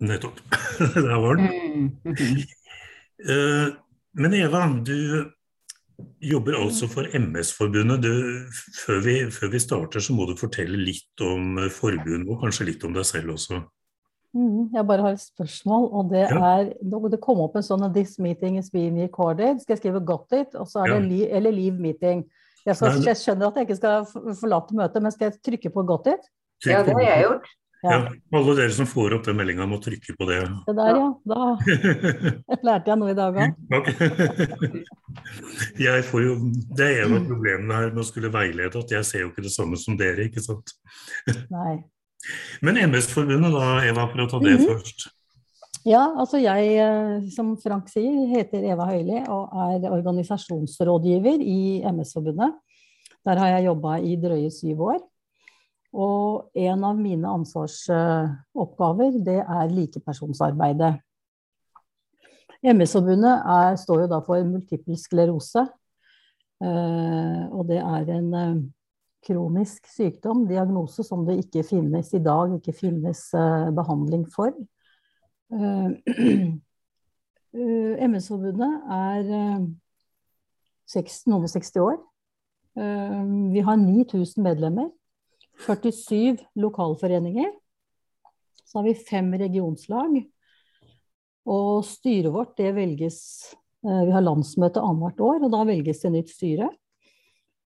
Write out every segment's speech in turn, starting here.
Nettopp. Der var den. Uh, men Eva, du jobber altså for MS-forbundet. Før, før, vi starter, så må du fortelle litt om forbundet, og kanskje litt om deg selv også. Mm, jeg bare har et spørsmål, og det ja. er Det kom opp en sånn 'This meeting is being recorded'. Skal jeg skrive 'got it', og så er det ja. li, eller 'leave meeting'. Jeg, skal, jeg, skjønner at jeg ikke skal forlate møtet, men skal jeg trykke på 'got it'? Ja, det har jeg gjort. Ja. Alle dere som får opp den meldinga, må trykke på det. Det der, ja. Da lærte jeg noe i dag òg. Jeg får jo, det er en av problemene her med å skulle veilede, at jeg ser jo ikke det samme som dere, ikke sant. Nei. Men MS-forbundet da, Eva, for å ta det mm -hmm. først. Ja, altså jeg, eh, som Frank sier, heter Eva Høili og er organisasjonsrådgiver i MS-forbundet. Der har jeg jobba i drøye syv år. Og en av mine ansvarsoppgaver, det er likepersonsarbeidet. MS-forbundet står jo da for multiple sklerose. Eh, og det er en eh, kronisk sykdom, diagnose, som det ikke finnes i dag, ikke finnes eh, behandling for. MS-forbundet er noen og 60 år. Vi har 9000 medlemmer. 47 lokalforeninger. Så har vi fem regionslag. Og styret vårt, det velges eh, Vi har landsmøte annethvert år, og da velges det nytt styre.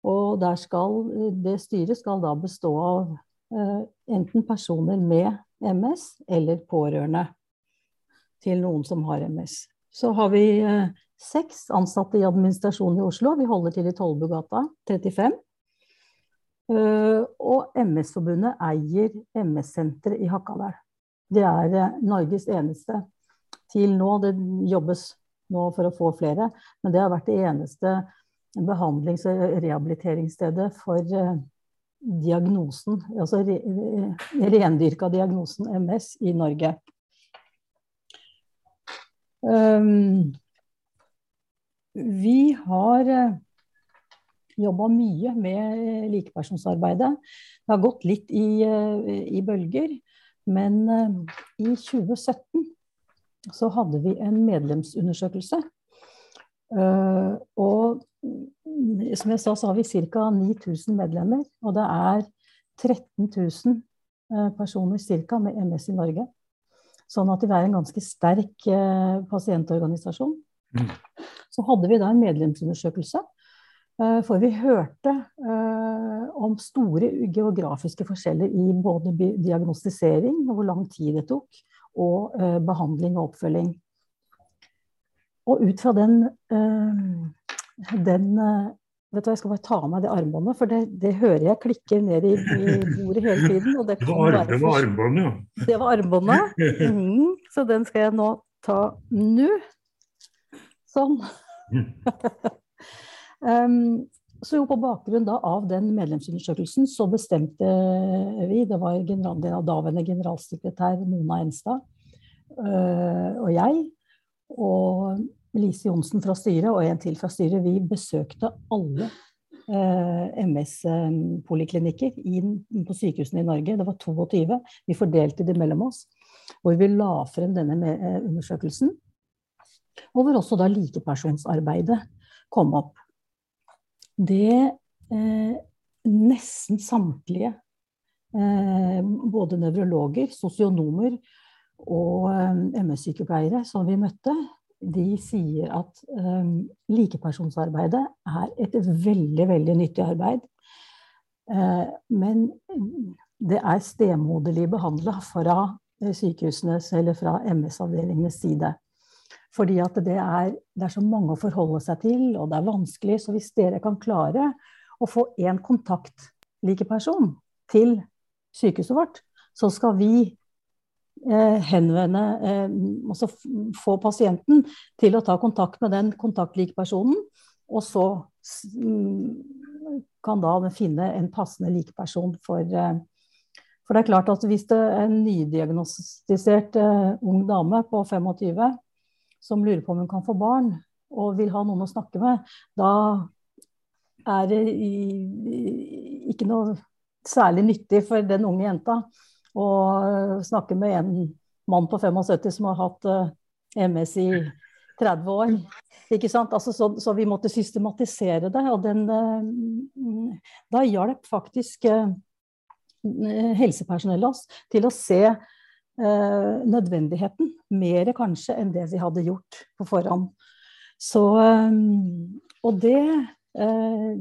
Og skal, det styret skal da bestå av uh, enten personer med MS eller pårørende til noen som har MS. Så har vi uh, seks ansatte i administrasjonen i Oslo. Vi holder til i Tollbugata 35. Eh, og MS-forbundet eier MS-senteret i Hakadal. Det er eh, Norges eneste til nå. Det jobbes nå for å få flere, men det har vært det eneste behandlings- og rehabiliteringsstedet for eh, diagnosen, altså rendyrka diagnosen MS i Norge. Um, vi har jobba mye med eh, likepersonsarbeidet. Det har gått litt i, eh, i bølger. Men eh, i 2017 så hadde vi en medlemsundersøkelse. Og som jeg sa, så har vi ca. 9000 medlemmer. Og det er 13 000 personer ca. med MS i Norge. Sånn at vi er en ganske sterk pasientorganisasjon. Mm. Så hadde vi da en medlemsundersøkelse for vi hørte eh, om store geografiske forskjeller i både diagnostisering, hvor lang tid det tok, og eh, behandling og oppfølging. Og ut fra den, den Vet du, hva, Jeg skal bare ta av meg det armbåndet, for det, det hører jeg klikker ned i, i bordet hele tiden. det, det, var, det var armbåndet, ja. Det var armbåndet. Mm, så den skal jeg nå ta nå. Sånn. Um, så jo på bakgrunn av den medlemsundersøkelsen så bestemte vi, det var general, daværende generalsekretær Mona Enstad øh, og jeg, og Lise Johnsen fra styret og en til fra styret, vi besøkte alle øh, MS-poliklinikker på sykehusene i Norge. Det var 22. Vi fordelte det mellom oss. Hvor vi la frem denne øh, undersøkelsen. Og hvor også da likepersonsarbeidet kom opp det eh, nesten samtlige, eh, både nevrologer, sosionomer og eh, MS-sykepleiere som vi møtte, de sier at eh, likepersonsarbeidet er et veldig, veldig nyttig arbeid. Eh, men det er stemoderlig behandla fra eh, sykehusenes eller fra MS-avdelingenes side. Fordi at det er, det er, så mange å forholde seg til, og det er vanskelig. Så hvis dere kan klare å få én kontaktlikeperson til sykehuset vårt, så skal vi eh, henvende eh, Altså få pasienten til å ta kontakt med den kontaktlikepersonen, og så mm, kan da finne en passende likeperson for eh, for det er klart at hvis det er en nydiagnostisert uh, ung dame på 25 som lurer på om hun kan få barn, og vil ha noen å snakke med, da er det ikke noe særlig nyttig for den unge jenta å snakke med en mann på 75 som har hatt MS i 30 år. Ikke sant? Altså, så, så, vi måtte systematisere det. Og den, da hjalp faktisk helsepersonellet oss til å se eh, nødvendigheten. Mer kanskje enn det vi hadde gjort på forhånd. Så Og det eh,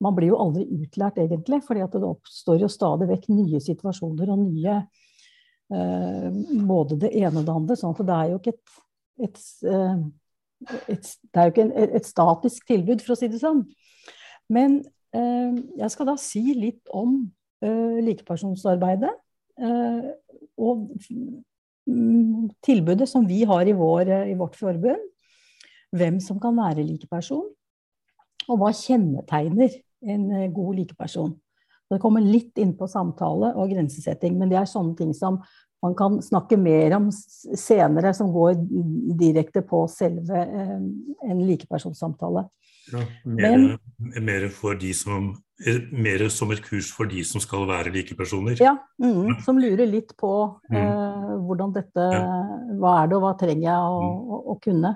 Man blir jo aldri utlært, egentlig, fordi det oppstår jo stadig vekk nye situasjoner og nye eh, Både det ene og det andre. sånn at det er jo ikke et, et, et det er jo ikke en, et statisk tilbud, for å si det sånn. Men jeg skal da si litt om likepersonsarbeidet. Og mm, tilbudet som vi har i, vår, i vårt forbund, hvem som kan være likeperson, og hva kjennetegner en eh, god likeperson. Det kommer litt inn på samtale og grensesetting, men det er sånne ting som man kan snakke mer om senere, som går direkte på selve eh, en likepersonssamtale. Ja, mer, Men, mer, for de som, mer som et kurs for de som skal være likepersoner? Ja, mm, som lurer litt på mm. eh, hvordan dette Hva er det, og hva trenger jeg å, mm. å, å, kunne?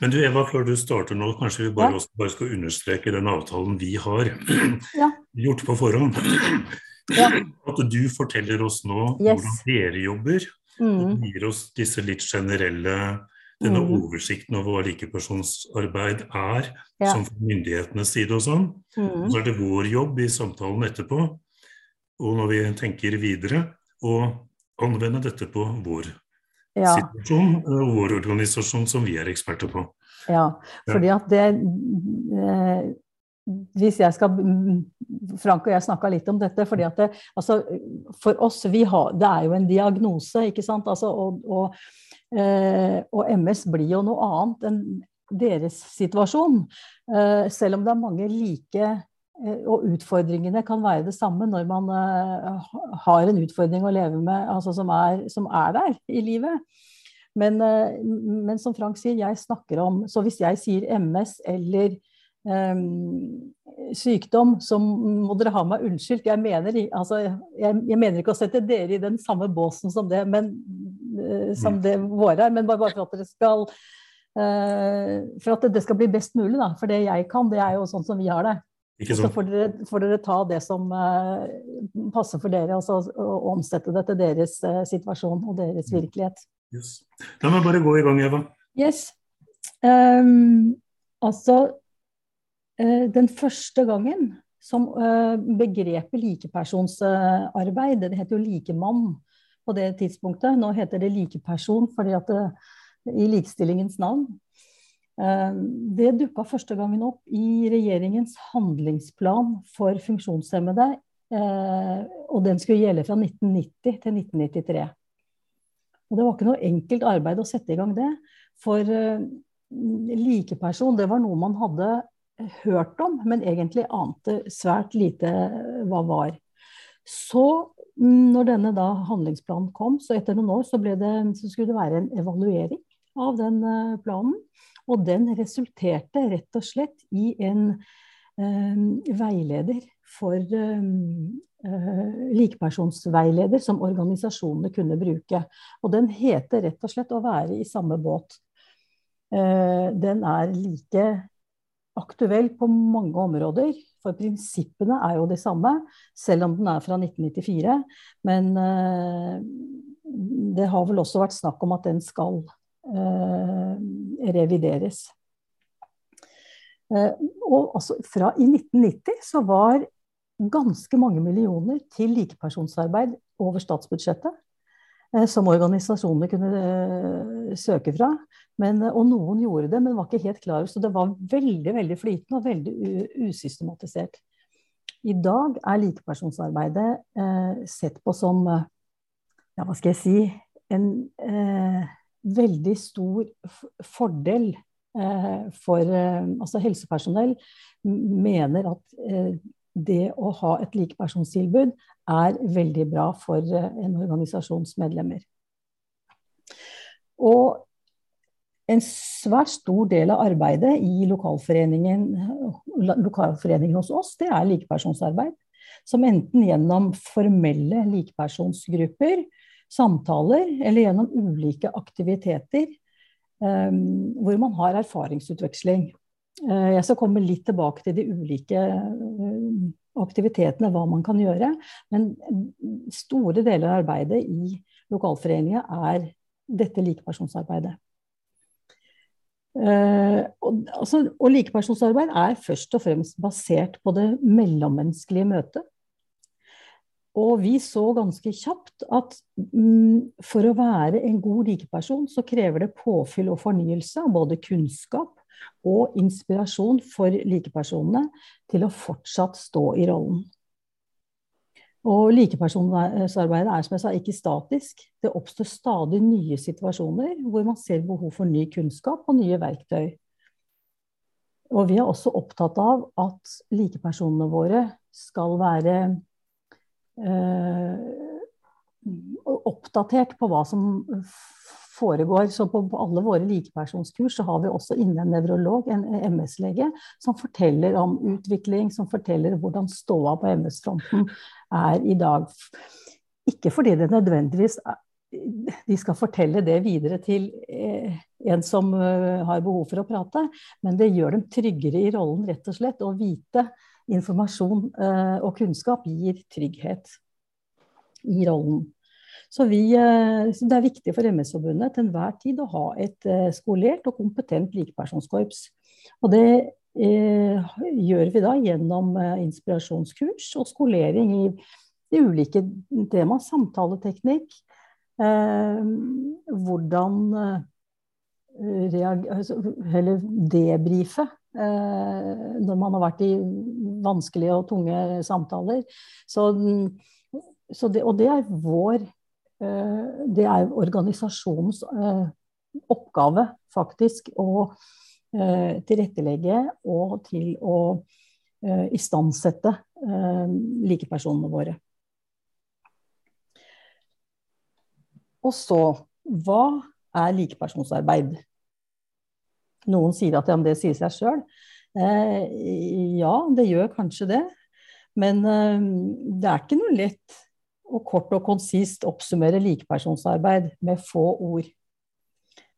Men du Eva, før du starter nå, kanskje vi bare, ja. bare skal understreke den avtalen vi har ja. gjort på forhånd. Ja. At du forteller oss nå yes. hvordan dere jobber, mm. og gir oss disse litt generelle denne mm. oversikten over hva likepersonsarbeid er, ja. som fra myndighetenes side og sånn. Mm. Så er det vår jobb i samtalen etterpå, og når vi tenker videre, å anvende dette på vår ja. situasjon og vår organisasjon som vi er eksperter på. Ja, fordi at det eh, hvis jeg skal Frank og jeg snakka litt om dette. fordi at det, altså, For oss, har, det er jo en diagnose, ikke sant. Altså, og, og Eh, og MS blir jo noe annet enn deres situasjon. Eh, selv om det er mange like eh, og utfordringene kan være det samme når man har en utfordring å leve med altså som, er, som er der i livet. Men, men, som Frank sier, jeg snakker om Så hvis jeg sier MS eller um, sykdom, så må dere ha meg unnskyldt. Jeg mener, altså, jeg, jeg mener, ikke å sette dere i den samme båsen som det, men Eh, som det våre er. Men bare, for at dere skal uh, For at det skal bli best mulig, da. For det jeg kan, det er jo sånn som vi har det. Så får dere, får dere, ta det som uh, passer for dere, og, og omsette det til deres situasjon og deres mm. virkelighet. Yes. La meg bare gå i gang, Eva. Yes. Um, altså Den første gangen som begrepet likepersonsarbeid, det heter jo likemann, på det tidspunktet. Nå heter det likeperson fordi at det, i likestillingens navn. Eh, det dukka første gangen opp i regjeringens handlingsplan for funksjonshemmede. Eh, og den skulle gjelde fra 1990 til 1993. Og det var ikke noe enkelt arbeid å sette i gang det. For eh, likeperson, det var noe man hadde hørt om, men egentlig ante svært lite hva var. Så når denne da handlingsplanen kom, så etter noen år så, det, så skulle det være en evaluering av den eh, planen. Og den resulterte rett og slett i en eh, veileder for eh, eh likepersonsveileder som organisasjonene kunne bruke. Og den heter rett og slett 'Å være i samme båt'. Eh, den er like aktuell på mange områder. For prinsippene er jo de samme, selv om den er fra 1994. Men uh, det har vel også vært snakk om at den skal uh, revideres. Uh, og altså, fra I 1990 så var ganske mange millioner til likepersonsarbeid over statsbudsjettet. Eh, som organisasjonene kunne eh, søke fra. Men, eh, og noen gjorde det, men var ikke helt klar. Så det var veldig veldig flytende og veldig usystematisert. I dag er likepersonsarbeidet eh, sett på som ja, hva skal jeg si en eh, veldig stor fordel eh, for Altså helsepersonell mener at det å ha et likepersonstilbud er veldig bra for eh, en organisasjons medlemmer. Og en svært stor del av arbeidet i lokalforeningen, lokalforeningen hos oss, det er likepersonsarbeid. Som enten gjennom formelle likepersonsgrupper, samtaler eller gjennom ulike aktiviteter um, hvor man har erfaringsutveksling. Uh, jeg skal komme litt tilbake til de ulike uh, aktivitetene, hva man kan gjøre. Men store deler av arbeidet i lokalforeninga er dette likepersonsarbeidet. Og, altså, og likepersonsarbeid er først og fremst basert på det mellommenneskelige møtet. Og vi så ganske kjapt at mm, for å være en god likeperson, så krever det påfyll og fornyelse av både kunnskap og inspirasjon for likepersonene til å fortsatt stå i rollen. Og likepersonsarbeidet er som jeg sa, ikke statisk. Det oppstår stadig nye situasjoner hvor man ser behov for ny kunnskap og nye verktøy. Og vi er også opptatt av at likepersonene våre skal være Eh, oppdatert på hva som foregår. Så på, alle våre likepersonskurs så har vi også inne en nevrolog, en MS-lege, som forteller om utvikling, som forteller hvordan ståa på MS-fronten er i dag. Ikke fordi det nødvendigvis de skal fortelle det videre til eh, en som eh, har behov for å prate, men det gjør dem tryggere i rollen, rett og slett. Å vite informasjon eh, og kunnskap gir trygghet i rollen. Så, vi, eh, så det er viktig for MS-forbundet til enhver tid å ha et eh, skolert og kompetent likepersonskorps. Og det eh, gjør vi da gjennom inspirasjonskurs og skolering i de ulike temaer. Samtaleteknikk, eh, hvordan altså, eller debrife Eh, når man har vært i vanskelige og tunge samtaler. Så, så det, og det er vår eh, Det er organisasjonens eh, oppgave, faktisk, å tilrettelegge og til å istandsette likepersonene våre. Og så hva er likepersonsarbeid? Noen sier at ja, det sier seg sjøl. Eh, ja, det gjør kanskje det. Men eh, det er ikke noe lett og kort og konsist oppsummere likepersonsarbeid med få ord.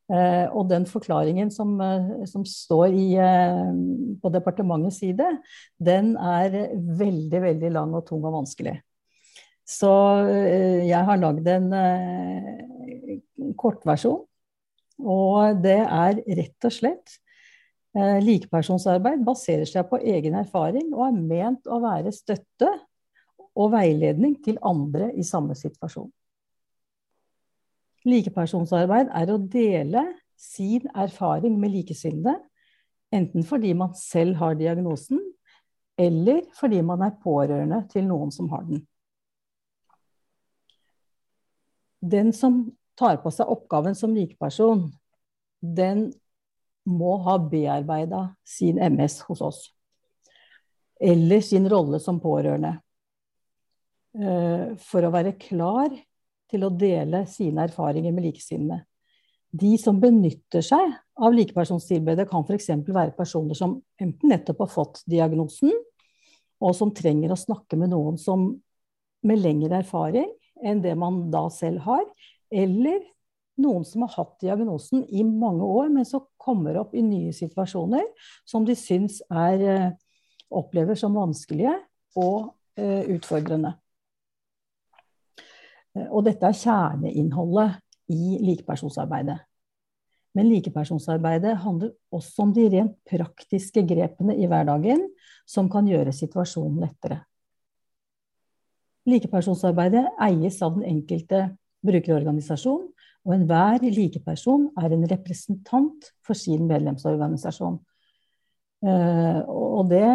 Eh, og den forklaringen som, eh, som står i, eh, på departementets side, den er veldig, veldig lang og tung og vanskelig. Så eh, jeg har lagd en kortversjon og det er rett og slett eh, Likepersonsarbeid baserer seg på egen erfaring og er ment å være støtte og veiledning til andre i samme situasjon. Likepersonsarbeid er å dele sin erfaring med likesinnede, enten fordi man selv har diagnosen, eller fordi man er pårørende til noen som har den. Den som tar på seg oppgaven som likeperson, den må ha bearbeida sin MS hos oss. Eller sin rolle som pårørende. Eh, for å være klar til å dele sine erfaringer med likesinnede. De som benytter seg av likepersonstilbudet, kan f.eks. være personer som enten nettopp har fått diagnosen, og som trenger å snakke med noen som med lengre erfaring enn det man da selv har, eller noen som har hatt diagnosen i mange år, men som kommer opp i nye situasjoner som de syns er, eh, opplever som vanskelige og uh, utfordrende. Eh, og dette er kjerneinnholdet i likepersonsarbeidet. Men likepersonsarbeidet handler også om de rent praktiske grepene i hverdagen som kan gjøre situasjonen lettere. Likepersonsarbeidet eies av den enkelte brukerorganisasjon, og enhver likeperson er en representant for sin medlemsorganisasjon. Eh, og det,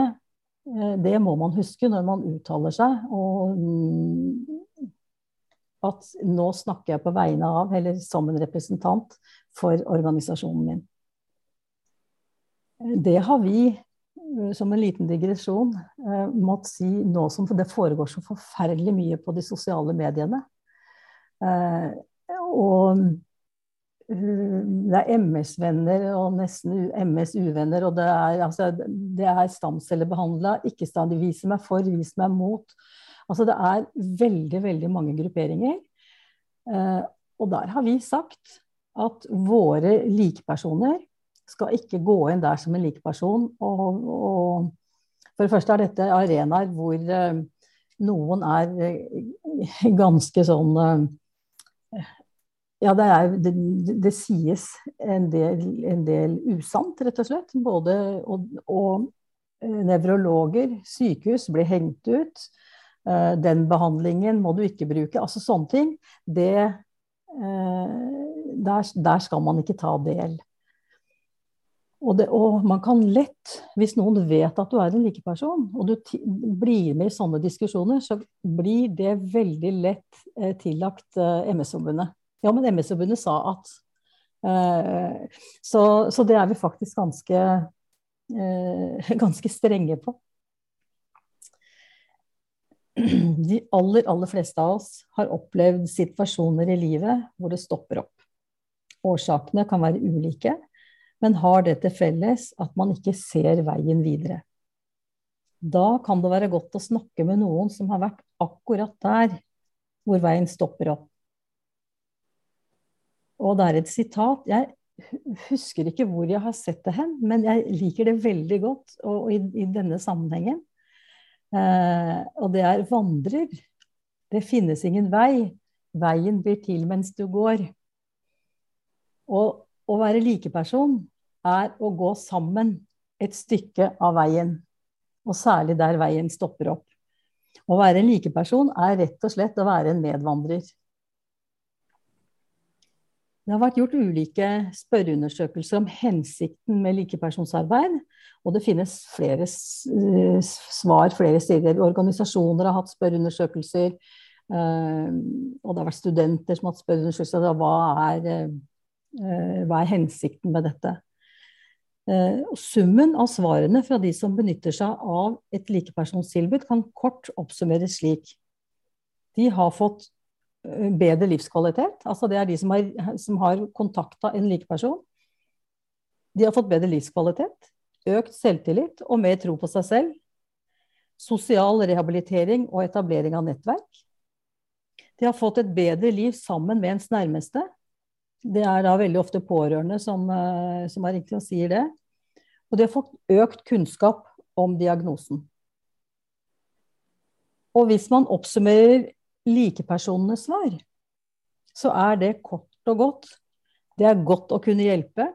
eh, det må man huske når man uttaler seg. Og mm, at nå snakker jeg på vegne av, eller som en representant for organisasjonen min. Det har vi, eh, som en liten digresjon, måttet si nå som det foregår så forferdelig mye på de sosiale mediene. Eh, og eh, det er MS-venner og nesten MS-uvenner. Og det er, altså, det er stamcellebehandla, ikke stand, viser meg for, vis meg mot. Altså det er veldig, veldig mange grupperinger. Og der har vi sagt at våre likepersoner skal ikke gå inn der som en likeperson. Og, og for det første er dette arenaer hvor noen er ganske sånn ja, det, er, det, det sies en del, en del, usant, rett og slett. Både og, og eh, nevrologer, sykehus, blir hengt ut. Uh, den behandlingen må du ikke bruke. Altså sånne ting. Det, uh, der, der, skal man ikke ta del. Og, det, og, man kan lett, hvis noen vet at du er en likeperson, og du blir med i sånne diskusjoner, så blir det veldig lett eh, tillagt MS-forbundet. Ja, men MS-forbundet sa at. eh, så, så, det er vi faktisk ganske, uh, ganske strenge på. De aller, aller fleste av oss har opplevd situasjoner i livet hvor det stopper opp. Årsakene kan være ulike, men har det til felles at man ikke ser veien videre. Da kan det være godt å snakke med noen som har vært akkurat der hvor veien stopper opp. Og det er et sitat. Jeg husker ikke hvor jeg har sett det hen, men jeg liker det veldig godt og i, i denne sammenhengen. Eh, og det er 'vandrer'. Det finnes ingen vei. Veien blir til mens du går. Og å være likeperson er å gå sammen et stykke av veien. Og særlig der veien stopper opp. Å være en likeperson er rett og slett å være en medvandrer. Det har vært gjort ulike spørreundersøkelser om hensikten med likepersonsarbeid. Og det finnes flere eh, svar flere steder. Organisasjoner har hatt spørreundersøkelser. Eh, og det har vært studenter som har hatt spørreundersøkelser. Hva er, eh, hva er hensikten med dette? Summen av svarene fra de som benytter seg av et likepersonstilbud, kan kort oppsummeres slik. De har fått bedre livskvalitet. Altså det er de som har, som har kontakta en likeperson. De har fått bedre livskvalitet, økt selvtillit og mer tro på seg selv. Sosial rehabilitering og etablering av nettverk. De har fått et bedre liv sammen med ens nærmeste. Det er da veldig ofte pårørende som, eh, som er riktig og sier det. Og de har fått økt kunnskap om diagnosen. Og hvis man oppsummerer likepersonenes svar, så er det kort og godt. Det er godt å kunne hjelpe.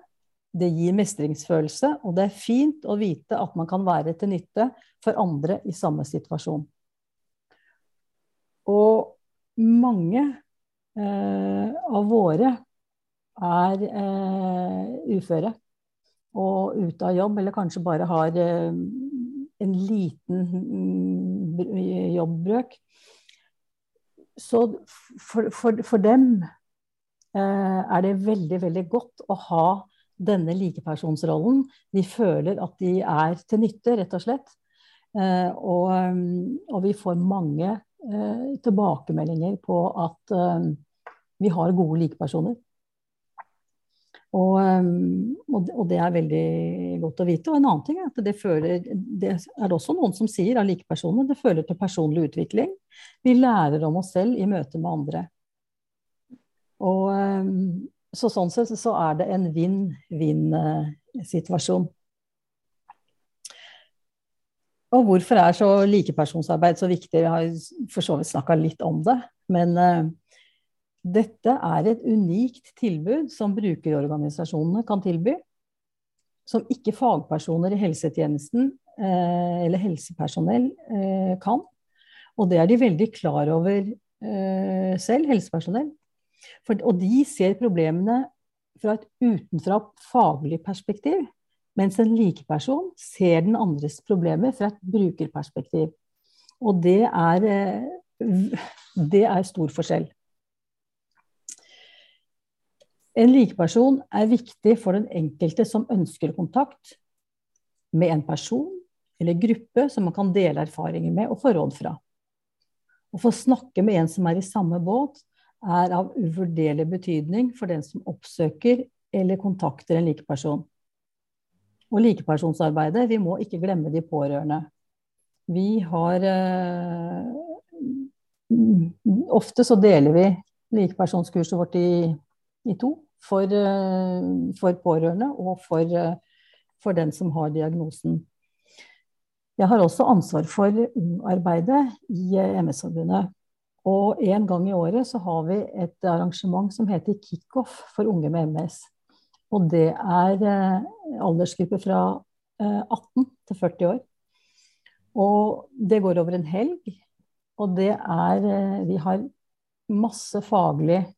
Det gir mestringsfølelse, og det er fint å vite at man kan være til nytte for andre i samme situasjon. Og mange eh, av våre er eh, uføre og ute av jobb, eller kanskje bare har eh, en liten mm, jobbbrøk så for, for, for dem eh, er det veldig, veldig godt å ha denne likepersonsrollen. De føler at de er til nytte, rett og slett. Eh, og, og, vi får mange eh, tilbakemeldinger på at eh, vi har gode likepersoner. Og, og, det er veldig godt å vite. Og en annen ting er at det, føler, det er også noen som sier av likepersoner det føler til personlig utvikling. Vi lærer om oss selv i møte med andre. Og så sånn sett så er det en vinn-vinn-situasjon. Og hvorfor er så likepersonsarbeid så viktig? Vi har for så vidt snakka litt om det. Men dette er et unikt tilbud som brukerorganisasjonene kan tilby, som ikke fagpersoner i helsetjenesten eh, eller helsepersonell eh, kan. Og det er de veldig klar over eh, selv, helsepersonell. For, og de ser problemene fra et utenfra faglig perspektiv, mens en likeperson ser den andres problemer fra et brukerperspektiv. Og det er, det er stor forskjell. En likeperson er viktig for den enkelte som ønsker kontakt med en person eller gruppe som man kan dele erfaringer med og få råd fra. Å få snakke med en som er i samme båt, er av uvurderlig betydning for den som oppsøker eller kontakter en likeperson. Og likepersonsarbeidet, vi må ikke glemme de pårørende. Vi har eh, Ofte så deler vi likepersonskurset vårt i, i to. For, for, pårørende og for, for den som har diagnosen. Jeg har også ansvar for ungarbeidet i MS-forbundet. Og en gang i året så har vi et arrangement som heter Kickoff for unge med MS. Og det er eh, aldersgruppe fra eh, 18 til 40 år. Og det går over en helg. Og det er eh, Vi har masse faglig Eh,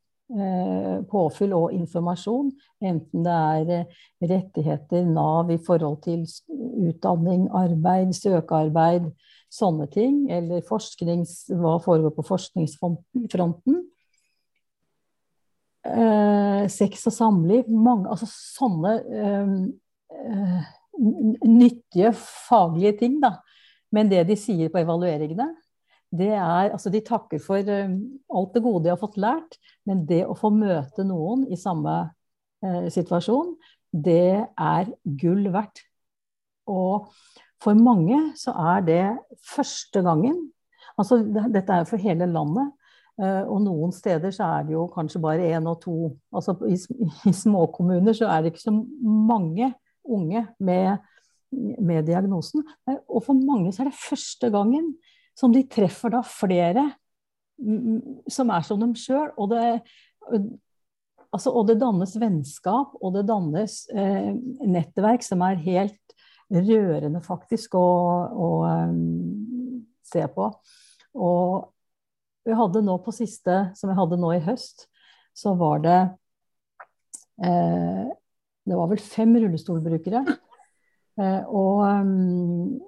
påfyll og informasjon. Enten det er eh, rettigheter, Nav i forhold til utdanning, arbeid, søkearbeid, sånne ting. Eller forsknings, hva foregår på forskningsfronten. Eh, sex og samliv. Mange, altså sånne eh, eh, nyttige faglige ting, da. Men det de sier på evalueringene, det er Altså, de takker for uh, alt det gode de har fått lært, men det å få møte noen i samme eh, situasjon, det er gull verdt. Og for mange så er det første gangen Altså, dette er jo for hele landet. Uh, og noen steder så er det jo kanskje bare én og to Altså i, i småkommuner så er det ikke så mange unge med, med diagnosen. Og for mange så er det første gangen som de treffer da flere som er som dem sjøl. Og, altså, og, det dannes vennskap, og det dannes eh, nettverk som er helt rørende, faktisk, å, å um, se på. Og vi hadde nå på siste, som vi hadde nå i høst, så var det eh, Det var vel fem rullestolbrukere. Eh, og um,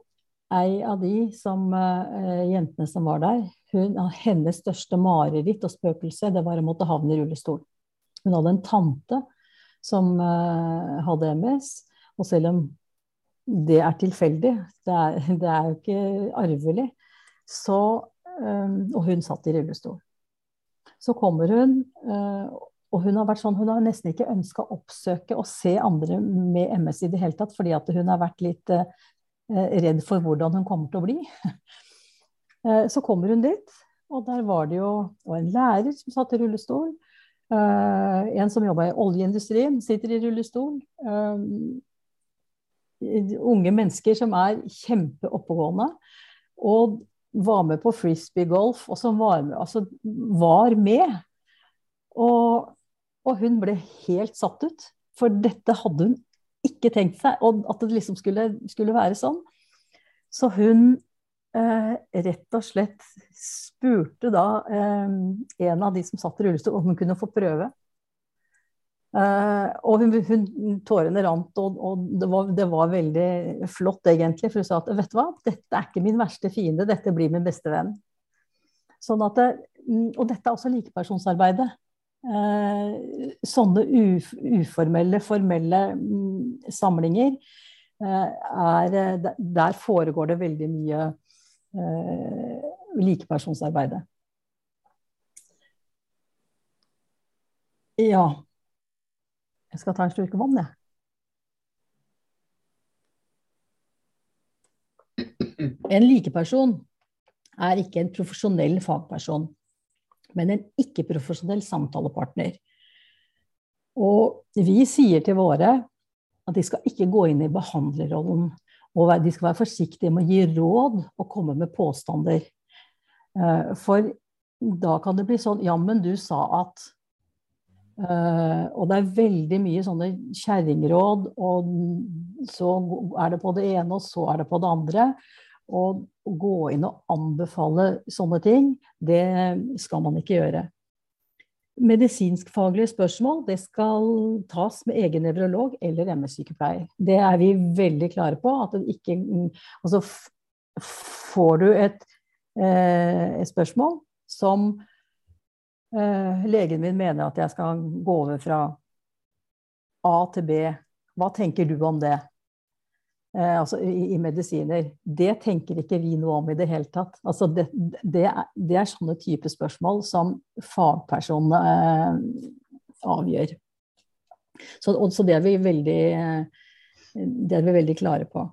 ei av de som, uh, jentene som var der, hun, hennes største mareritt og spøkelse, det var å måtte havne i rullestol. Hun hadde en tante som uh, hadde MS, og selv om det er tilfeldig, det er, det er jo ikke arvelig, så um, Og hun satt i rullestol. Så kommer hun, og hun har vært sånn, hun har nesten ikke ønska å oppsøke og se andre med MS i det hele tatt, fordi at hun har vært litt Eh, redd for hvordan hun kommer til å bli. Eh, så kommer hun dit, og der var det jo en lærer som satt i rullestol. Eh, en som jobba i oljeindustrien, sitter i rullestol. Unge mennesker som er kjempeoppegående. Og var med på frisbeegolf, og som var med. Altså, var med. Og, og hun ble helt satt ut. For dette hadde hun ikke tenkt seg og at det liksom skulle, skulle være sånn. Så hun eh, rett og slett spurte da eh, en av de som satt i rullestol, om hun kunne få prøve. Eh, og hun, hun, tårene rant, og, og det, var, det, var, veldig flott, egentlig. For hun sa at vet du hva, dette er ikke min verste fiende, dette blir min beste venn. Sånn at det, og dette er også likepersonsarbeidet. Eh, sånne uformelle, formelle mm, samlinger eh, er eh, Der foregår det veldig mye likepersonsarbeid. Ja Jeg skal ta en slurk vann, jeg. En likeperson er ikke en profesjonell fagperson men en ikke-profesjonell samtalepartner. Og vi sier til våre at de skal ikke gå inn i behandlerrollen. Og de skal være forsiktige med å gi råd og komme med påstander. Eh, for da kan det bli sånn Ja, men du sa at eh, Og det er veldig mye sånne kjerringråd, og så er det på det ene, og så er det på det andre. Å gå inn og anbefale sånne ting, det skal man ikke gjøre. Medisinskfaglige spørsmål det skal tas med egen nevrolog eller MS-sykepleier. Det er vi veldig klare på. at ikke, altså Får du et, eh, et spørsmål som eh, legen min mener at jeg skal gå over fra A til B, hva tenker du om det? Eh, altså i, i, medisiner. Det tenker ikke vi noe om i det hele tatt. Altså det, det, er, det er, sånne type spørsmål som fagpersonene eh, avgjør. Så, og, så det, er veldig, det er vi veldig klare på.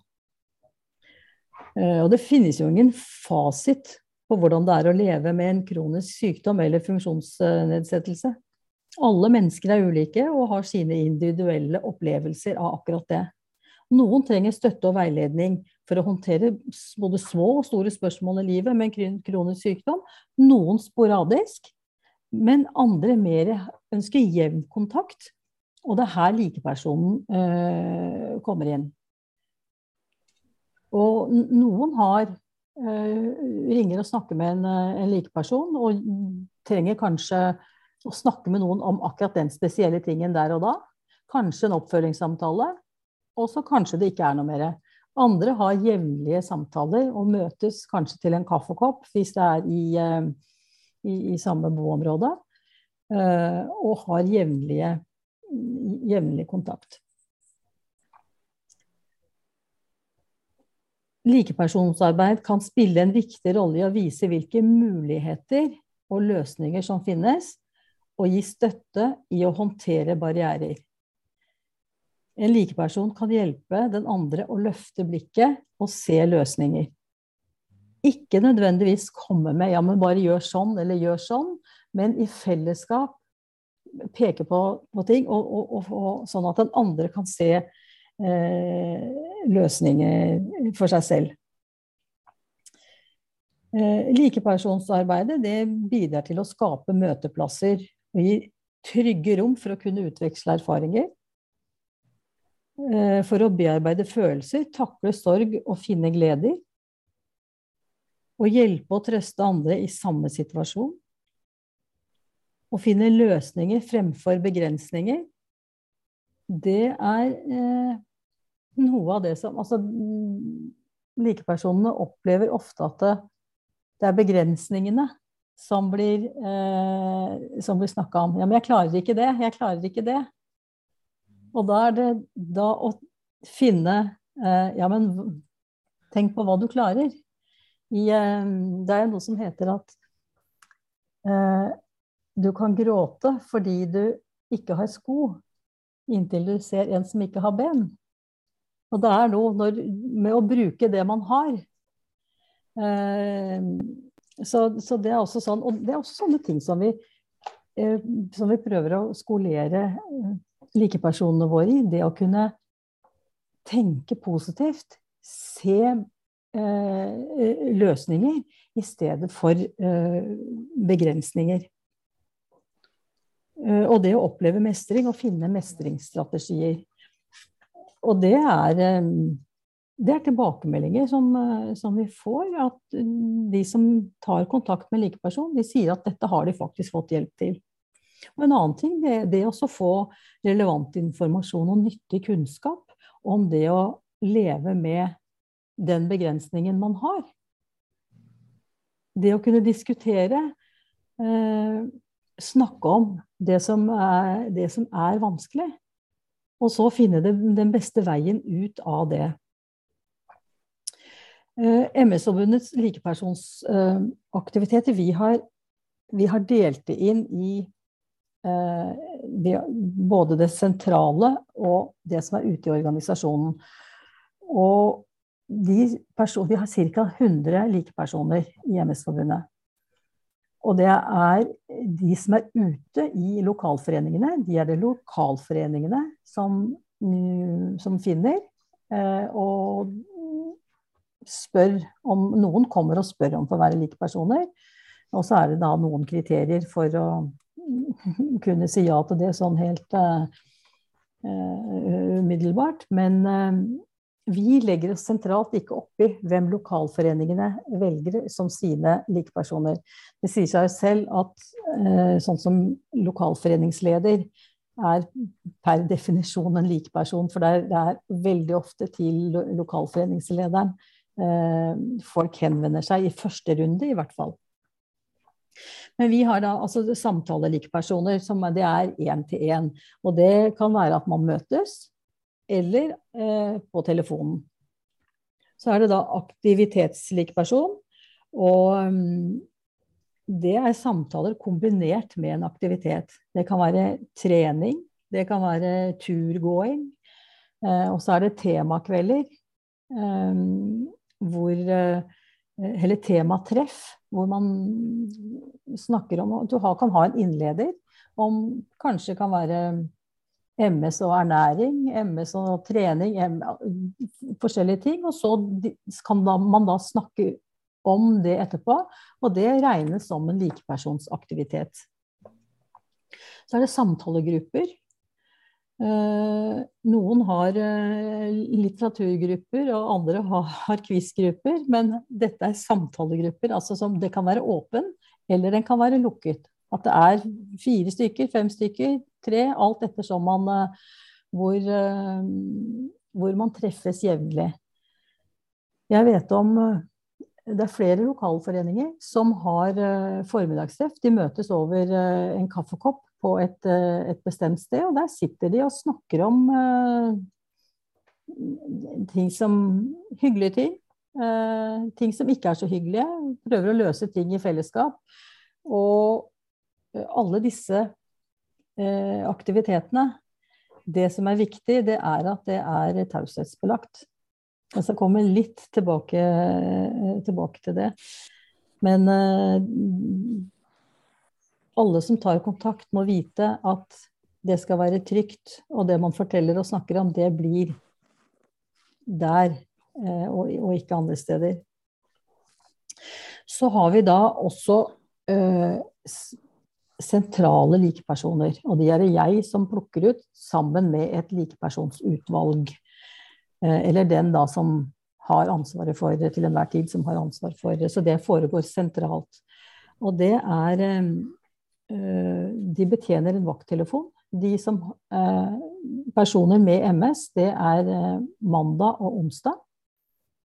Eh, og det finnes jo ingen fasit på hvordan det er å leve med en kronisk sykdom eller funksjonsnedsettelse. Alle mennesker er ulike og har sine individuelle opplevelser av akkurat det. Noen trenger støtte og veiledning for å håndtere både små og store spørsmål i livet med en kronisk sykdom. Noen sporadisk, men andre mer ønsker jevn kontakt. Og det er her likepersonen øh, kommer inn. Og noen har øh, ringer og snakker med en, eh, en likeperson og trenger kanskje å snakke med noen om akkurat den spesielle tingen der og da. Kanskje en oppfølgingssamtale. Og så kanskje det ikke er noe mer. Andre har jevnlige samtaler og møtes kanskje til en kaffekopp hvis det er i, eh, i, i samme boområde. Eh, og har jevnlige, jevnlig kontakt. Likepersonsarbeid kan spille en viktig rolle i å vise hvilke muligheter og løsninger som finnes, og gi støtte i å håndtere barrierer. En likeperson kan hjelpe den andre å løfte blikket og se løsninger. Ikke nødvendigvis komme med 'ja, men bare gjør sånn' eller 'gjør sånn', men i fellesskap peke på, på ting, og, og, og, sånn at den andre kan se eh, løsninger for seg selv. Eh, likepersonsarbeidet det bidrar til å skape møteplasser og gi trygge rom for å kunne utveksle erfaringer. Eh, for å bearbeide følelser, takle sorg og finne gleder. Å hjelpe og trøste andre i samme situasjon. Å finne løsninger fremfor begrensninger. Det er eh, noe av det som Altså, likepersonene opplever ofte at det, er begrensningene som blir, eh, blir snakka om. Ja, men jeg klarer ikke det. Jeg klarer ikke det. Og da er det da å finne eh, Ja, men tenk på hva du klarer. I, eh, det er noe som heter at eh, du kan gråte fordi du ikke har sko, inntil du ser en som ikke har ben. Og det er noe når, med å bruke det man har. Eh, så, så, det er også sånn, og det er også sånne ting som vi, eh, som vi prøver å skolere eh, likepersonene våre i. Det å kunne tenke positivt. Se eh, løsninger i stedet for eh, begrensninger. Eh, og det å oppleve mestring og finne mestringsstrategier. Og det er, eh, det er tilbakemeldinger som, eh, som, vi får. At de som tar kontakt med likeperson, de sier at dette har de faktisk fått hjelp til. Og en annen ting det, det å få relevant informasjon og nyttig kunnskap om det å leve med den begrensningen man har. Det å kunne diskutere, eh, snakke om det som, er, det som er vanskelig. Og så finne det, den beste veien ut av det. Eh, MS-forbundets likepersonsaktiviteter, vi, vi har delt det inn i Eh, både det sentrale og det som er ute i organisasjonen. Og de, de har ca. 100 likepersoner i MS-forbundet. Og det er de som er ute i lokalforeningene. De er det lokalforeningene som, som finner. Eh, og spør om Noen kommer og spør om for å være likepersoner. Og så er det da noen kriterier for å kunne si ja til det sånn helt uh, umiddelbart. Men uh, vi legger oss sentralt ikke oppi hvem lokalforeningene velger som sine likepersoner. Det sier seg selv at uh, sånn som lokalforeningsleder er per definisjon en likeperson, for det er, det er veldig ofte til lokalforeningslederen folk henvender seg, i første runde i hvert fall. Men vi har da altså samtalelikepersoner, som det er én til én. Og det kan være at man møtes, eller eh, på telefonen. Så er det da aktivitetslikperson. Og um, det er samtaler kombinert med en aktivitet. Det kan være trening, det kan være turgåing. Eh, og så er det temakvelder. Eh, hvor Eller tematreff hvor man snakker om du kan ha en innleder om kanskje kan være MS og ernæring, MS og trening, forskjellige ting. Og så kan man da snakke om det etterpå, og det regnes som en likepersonsaktivitet. Så er det samtalegrupper. Eh, noen har eh, litteraturgrupper, og andre har quizgrupper. Men dette er samtalegrupper. altså som Det kan være åpen, eller den kan være lukket. At det er fire stykker, fem stykker, tre, alt ettersom man eh, hvor, hvor man treffes jevnlig. Jeg vet om det er flere lokalforeninger som har formiddagstreff. De møtes over en kaffekopp på et, eh, et, bestemt sted, og der sitter de og snakker om uh, ting som Hyggelige ting. Uh, ting som ikke er så hyggelige. Prøver å løse ting i fellesskap. Og alle disse aktivitetene Det som er viktig, det er at det er taushetsbelagt. Jeg skal komme litt tilbake, tilbake til det. Men alle som tar kontakt, må vite at det skal være trygt, og det man forteller og snakker om, det blir der eh, og, ikke andre steder. Så har vi da også øh, sentrale likepersoner. Og de er det jeg som plukker ut sammen med et likepersonsutvalg. Eh, eller den da som har ansvaret for det til enhver tid, som har ansvar for det. Så det foregår sentralt. Og det er Eh, de betjener en vakttelefon. De som, eh, personer med MS, det er eh, mandag og onsdag.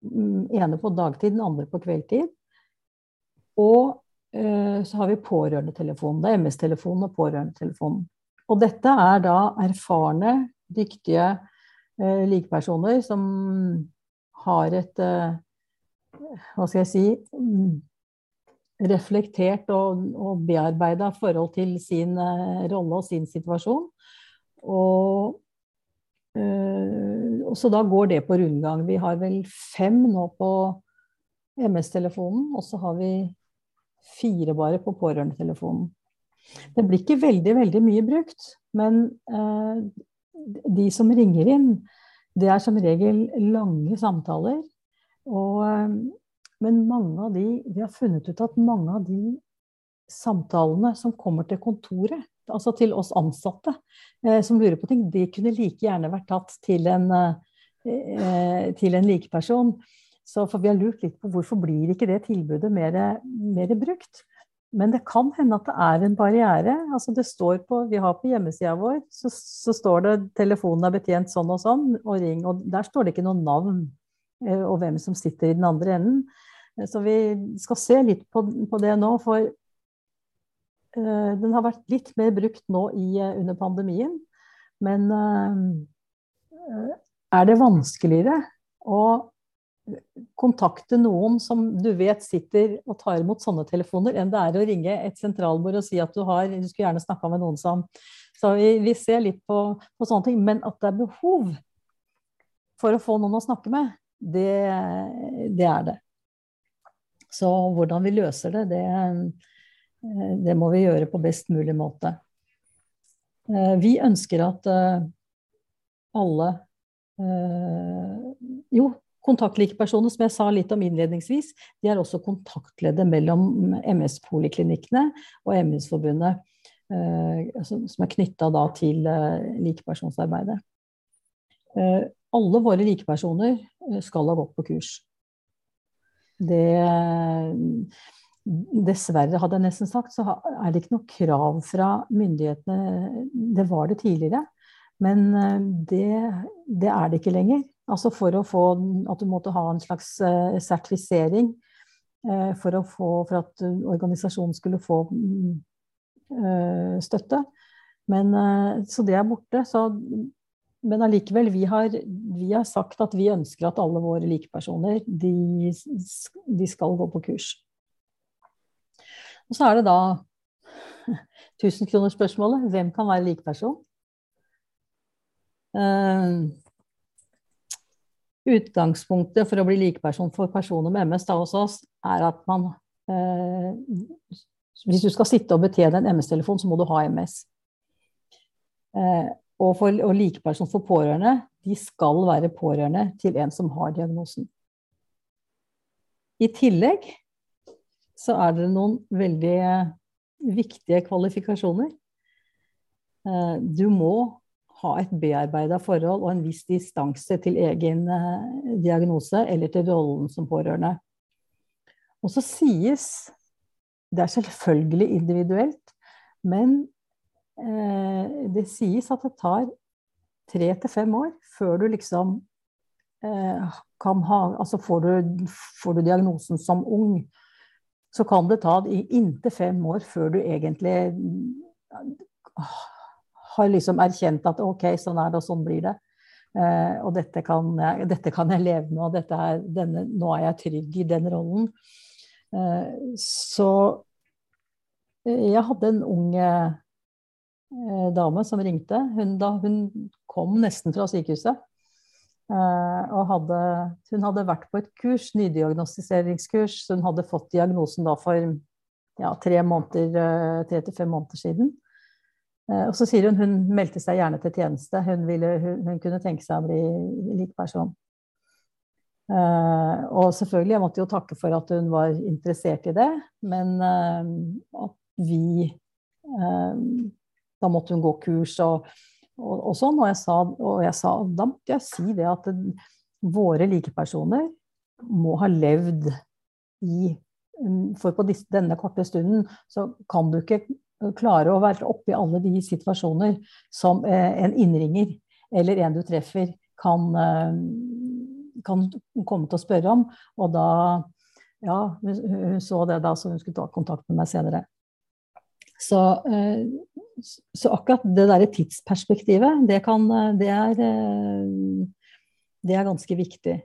Mm, ene på dagtid, den andre på kveldtid. Og så har vi pårørendetelefonen. Det er MS-telefonen og pårørendetelefonen. Og dette er da erfarne, dyktige eh, likepersoner som har et eh, Hva skal jeg si mm, reflektert og, og bearbeida forhold til sin uh, rolle og sin situasjon. Og, uh, og, så da går det på rundgang. Vi har vel fem nå på MS-telefonen, og så har vi fire bare på pårørendetelefonen. Det blir ikke veldig, veldig mye brukt, men uh, de som ringer inn, det er som regel lange samtaler. Og men mange av de, vi har funnet ut at mange av de samtalene som kommer til kontoret, altså til oss ansatte eh, som lurer på ting, de kunne like gjerne vært tatt til en, eh, til en likeperson. Så for vi har lurt litt på hvorfor blir ikke det tilbudet mer, mer brukt. Men det kan hende at det er en barriere. Altså det står på, vi har på hjemmesida vår så, så, står det 'telefonen er betjent sånn og sånn', og ring. Og der står det ikke noe navn eh, og hvem som sitter i den andre enden. Så vi skal se litt på, på det nå, for uh, den har vært litt mer brukt nå i, uh, under pandemien. Men er det vanskeligere å kontakte noen som du vet sitter og tar imot sånne telefoner, enn det er å ringe et sentralbord og si at du har Du skulle gjerne snakka med noen som Så vi, vi ser litt på, på, sånne ting. Men at det er behov for å få noen å snakke med, det, det er det. Så hvordan vi løser det, det, eh, det må vi gjøre på best mulig måte. Eh, vi ønsker at eh, alle Jo, kontaktlikepersoner, som jeg sa litt om innledningsvis, de er også kontaktleddet mellom MS-poliklinikkene og MS-forbundet, som er knytta til likepersonsarbeidet. Alle våre likepersoner skal ha gått på kurs. Det Dessverre, hadde jeg nesten sagt, så er det ikke noe krav fra myndighetene. Det var det tidligere, men eh, det, det er det ikke lenger. Altså for å få at du måtte ha en slags uh, sertifisering uh, for, få, for, at organisasjonen skulle få uh, støtte. Men, så det er borte. Så men allikevel, vi vi har, sagt at vi ønsker at alle våre likepersoner de, de skal gå på kurs. Og så er det da 1000-kronersspørsmålet. Hvem kan være likeperson? Uh, utgangspunktet for å bli likeperson for personer med MS da hos oss, er at man uh, Hvis du skal sitte og betjene en MS-telefon, så må du ha MS. Eh, og, for, og likeperson for pårørende, de skal være pårørende til en som har diagnosen. I tillegg så er det noen veldig viktige kvalifikasjoner. Eh, du må ha et bearbeida forhold og en viss distanse til egen eh, diagnose eller til rollen som pårørende. Og så sies Det er selvfølgelig individuelt, men eh, det sies at det tar tre til fem år før du liksom eh, kan ha Altså får du, får du diagnosen som ung, så kan det ta inntil fem år før du egentlig har liksom erkjent at ok, sånn er det, og sånn blir det. Uh, og dette kan, jeg, dette kan, jeg, leve med, og er, denne, nå er jeg trygg i den rollen. Uh, så eh, jeg hadde en ung uh, dame som ringte. Hun, da, hun kom nesten fra sykehuset. og hadde, hun hadde vært på et kurs, nydiagnostiseringskurs, hun hadde fått diagnosen da for ja, tre måneder, tre til fem måneder siden. Eh, og så sier hun hun meldte seg gjerne til tjeneste. Hun, ville, hun, hun kunne tenke seg å bli lik person. Og selvfølgelig, jeg måtte jo takke for at hun var interessert i det, men at vi Da måtte hun gå kurs og, og, og sånn. Og jeg, sa, og jeg sa, da måtte jeg si det at våre likepersoner må ha levd i For på denne korte stunden så kan du ikke klare å være oppe i alle de situasjoner som eh, en innringer eller en du treffer, kan, eh, kan komme til å spørre om. Og da Ja, hun så det da, så hun skulle ta kontakt med meg senere. Så, eh, så akkurat det derre tidsperspektivet, det, kan, det, er, det er ganske viktig.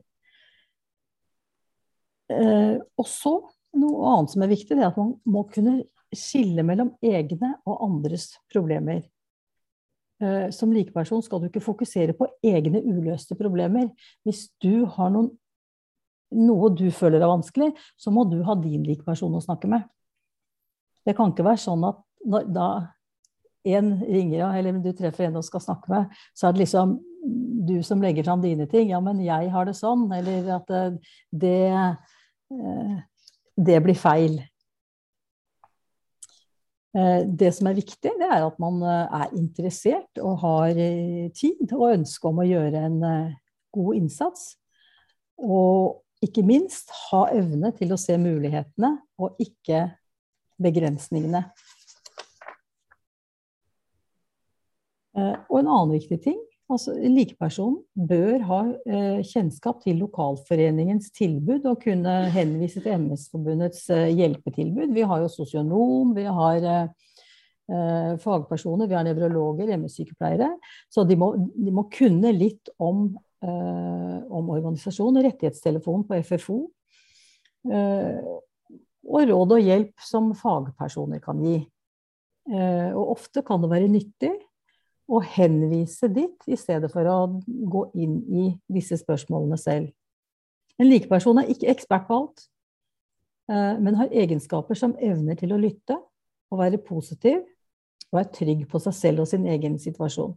Og så noe annet som er viktig, det er at man må kunne skille mellom egne og andres problemer. Eh, som likeperson skal du ikke fokusere på egne uløste problemer. Hvis du har noen, noe du føler er vanskelig, så må du ha din likeperson å snakke med. Det kan ikke være sånn at når, da en ringer eller du treffer en og skal snakke med, så er det liksom du som legger fram dine ting. Ja, men jeg har det sånn. Eller at det, eh, det blir feil. Eh, det som er viktig, det er at man eh, er interessert og har eh, tid og ønske om å gjøre en god innsats. Og ikke minst ha evne til å se mulighetene og ikke begrensningene. Og en annen viktig ting Altså, Likepersonen bør ha eh, kjennskap til lokalforeningens tilbud og kunne henvise til MS-forbundets eh, hjelpetilbud. Vi har jo sosionom, vi har eh, eh fagpersoner, vi har nevrologer, MS-sykepleiere. Så de må, de må, kunne litt om, eh, om organisasjon, Rettighetstelefonen på FFO. Eh, og råd og hjelp som fagpersoner kan gi. og ofte kan det være nyttig og henvise dit, i stedet for å gå inn i disse spørsmålene selv. En likeperson er ikke ekspert på alt, eh, men har egenskaper som evner til å lytte og være positiv og er trygg på seg selv og sin egen situasjon.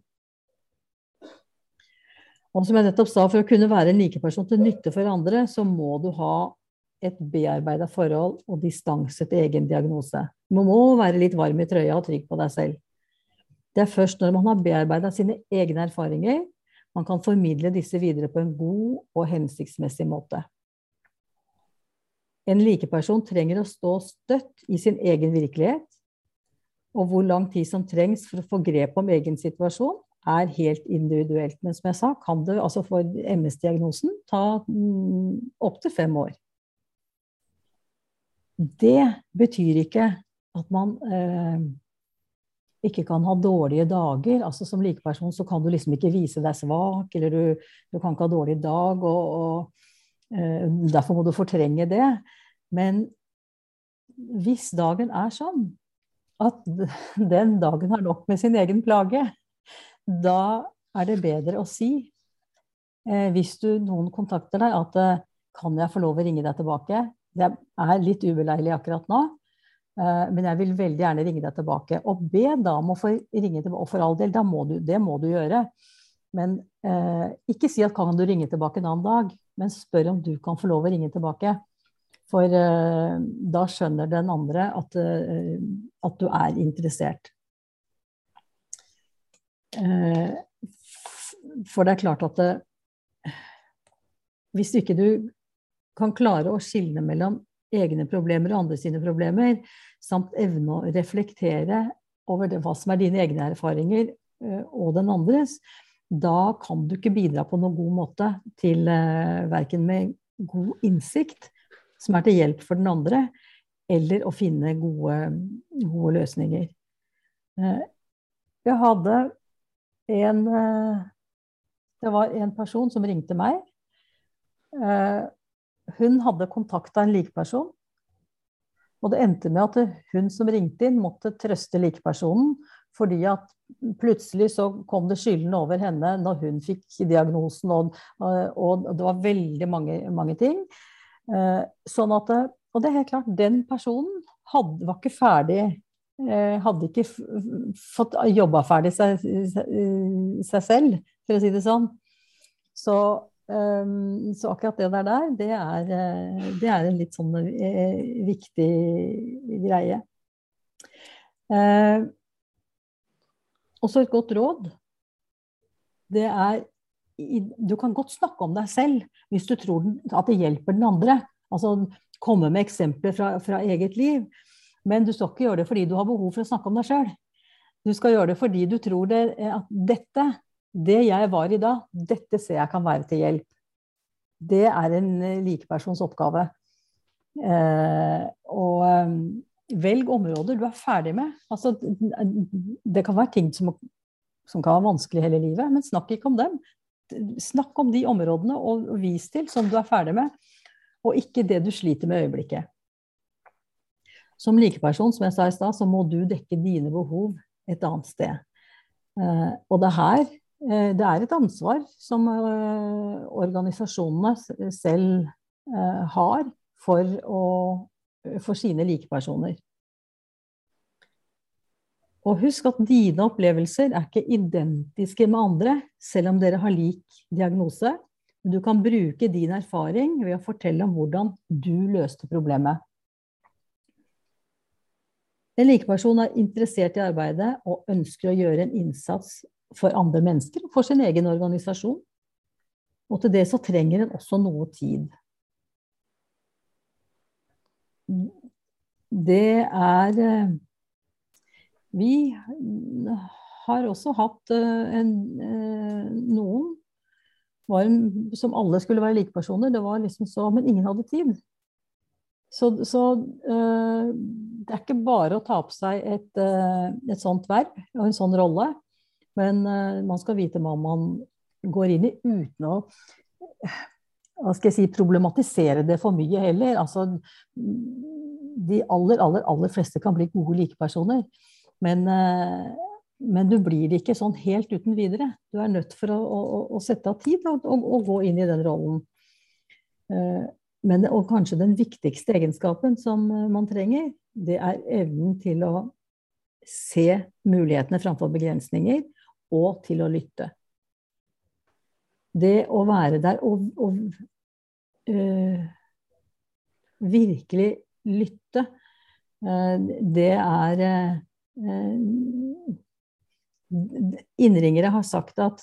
Og som jeg nettopp sa, For å kunne være en likeperson til nytte for andre, så må du ha et bearbeida forhold og distanse til egen diagnose. Du må være litt varm i trøya og trygg på deg selv. Det er først når man har bearbeida sine egne erfaringer, man kan formidle disse videre på en god og hensiktsmessig måte. En likeperson trenger å stå støtt i sin egen virkelighet, og hvor lang tid som trengs for å få grep om egen situasjon, er helt individuelt. Men som jeg sa, kan det altså for MS-diagnosen ta mm, opptil fem år. Det betyr ikke at man eh, ikke kan ha dårlige dager. altså Som likeperson så kan du liksom ikke vise deg svak, eller du, du kan ikke ha dårlig dag, og, og uh, derfor må du fortrenge det. Men hvis dagen er sånn at den dagen har nok med sin egen plage, da er det bedre å si, uh, hvis du, noen kontakter deg, at uh, kan jeg få lov å ringe deg tilbake? det er litt ubeleilig akkurat nå, men jeg vil veldig gjerne ringe deg tilbake. Og be da om å få ringe tilbake. Og for all del, må du, det må du gjøre. Men eh, ikke si at kan du ringe tilbake en annen dag, men spør om du kan få lov å ringe tilbake. For eh, da skjønner den andre at, eh, at du er interessert. Eh, for det er klart at det, hvis ikke du kan klare å skille mellom egne problemer og andre sine problemer, samt evne å reflektere over det, hva som er dine egne erfaringer uh, og den andres, da kan du ikke bidra på noen god måte til uh, verken med god innsikt, som er til hjelp for den andre, eller å finne gode, gode løsninger. Uh, jeg hadde en Det var en person som ringte meg hun hadde kontakta en likeperson. Og det endte med at hun som ringte inn, måtte trøste likepersonen. Fordi at plutselig så kom det skyldende over henne når hun fikk diagnosen. Og, og det var veldig mange, mange ting. Eh, sånn at, og det er helt klart, den personen hadde, var ikke ferdig eh, hadde ikke fått jobba ferdig seg, seg, selv, for å si det sånn. Så så akkurat det der, der det, er, eh, det er en litt sånn eh, viktig greie. Uh, også et godt råd. Det er Du kan godt snakke om deg selv hvis du tror at det hjelper den andre. Altså komme med eksempler fra, fra eget liv. Men du skal ikke gjøre det fordi du har behov for å snakke om deg sjøl. Du skal gjøre det fordi du tror det, at dette det jeg var i da, dette ser jeg kan være til hjelp. Det er en eh, likepersons oppgave. Eh, og eh, velg områder du er ferdig med. Altså, det kan være ting som, som kan være vanskelig hele livet, men snakk ikke om dem. Snakk om de områdene og vis til som du er ferdig med, og ikke det du sliter med i øyeblikket. Som likeperson, som jeg sa i stad, så må du dekke dine behov et annet sted. Eh, og det her Eh, det er et ansvar som eh, organisasjonene selv eh, har for, å, for sine likepersoner. Og husk at dine opplevelser er ikke identiske med andre, selv om dere har lik diagnose. Du kan bruke din erfaring ved å fortelle om hvordan du løste problemet. En likeperson er interessert i arbeidet og ønsker å gjøre en innsats for andre mennesker og for sin egen organisasjon. Og til det så trenger en også noe tid. Det er eh, Vi har også hatt eh, en, eh, noen var, som alle skulle være likepersoner. Det var liksom så, men ingen hadde tid. Så, så det er ikke bare å ta på seg et, et sånt verv og en sånn rolle. Men uh, man skal vite hva man går inn i uten å hva skal jeg si, problematisere det for mye heller. Altså, de aller, aller, aller fleste kan bli gode likepersoner. Men, uh, men du blir ikke sånn helt uten videre. Du er nødt for å, å, å sette av tid og, og, og, gå inn i den rollen. Uh, men, og kanskje den viktigste egenskapen som man trenger, det er evnen til å se mulighetene framfor begrensninger og til å lytte. Det å være der og, og øh, virkelig lytte, øh, det er øh, Innringere har sagt at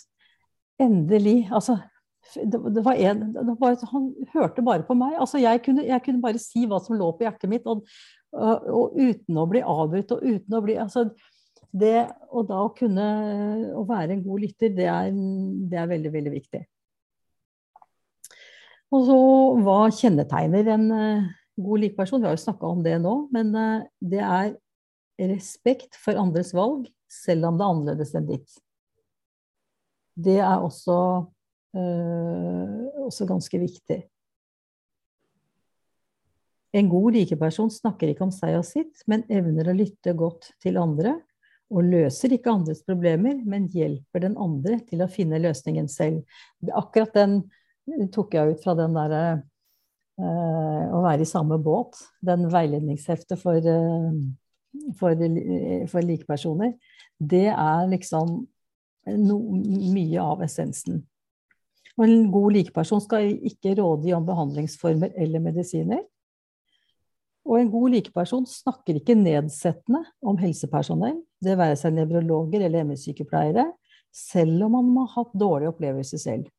endelig Altså, det var en det var, Han hørte bare på meg. Altså, jeg kunne, jeg kunne, bare si hva som lå på hjertet mitt, og, og, og uten å bli avbrutt og uten å bli altså, det, og da å kunne å være en god lytter, det er, det er veldig, veldig viktig. Og så hva kjennetegner en uh, god likeperson? Vi har jo snakka om det nå, men uh, det er respekt for andres valg, selv om det er annerledes enn ditt. Det er også, øh, også ganske viktig. En god likeperson snakker ikke om seg og sitt, men evner å lytte godt til andre og løser ikke andres problemer, men hjelper den andre til å finne løsningen selv. Akkurat den tok jeg ut fra den derre å være i samme båt. Den veiledningsheftet for, for, for likepersoner. Det er liksom no, mye av essensen. Og en god likeperson skal ikke rådgi om behandlingsformer eller medisiner. Og en god likeperson snakker ikke nedsettende om helsepersonell, det være seg nevrologer eller ME-sykepleiere, selv om man har hatt dårlige opplevelser selv.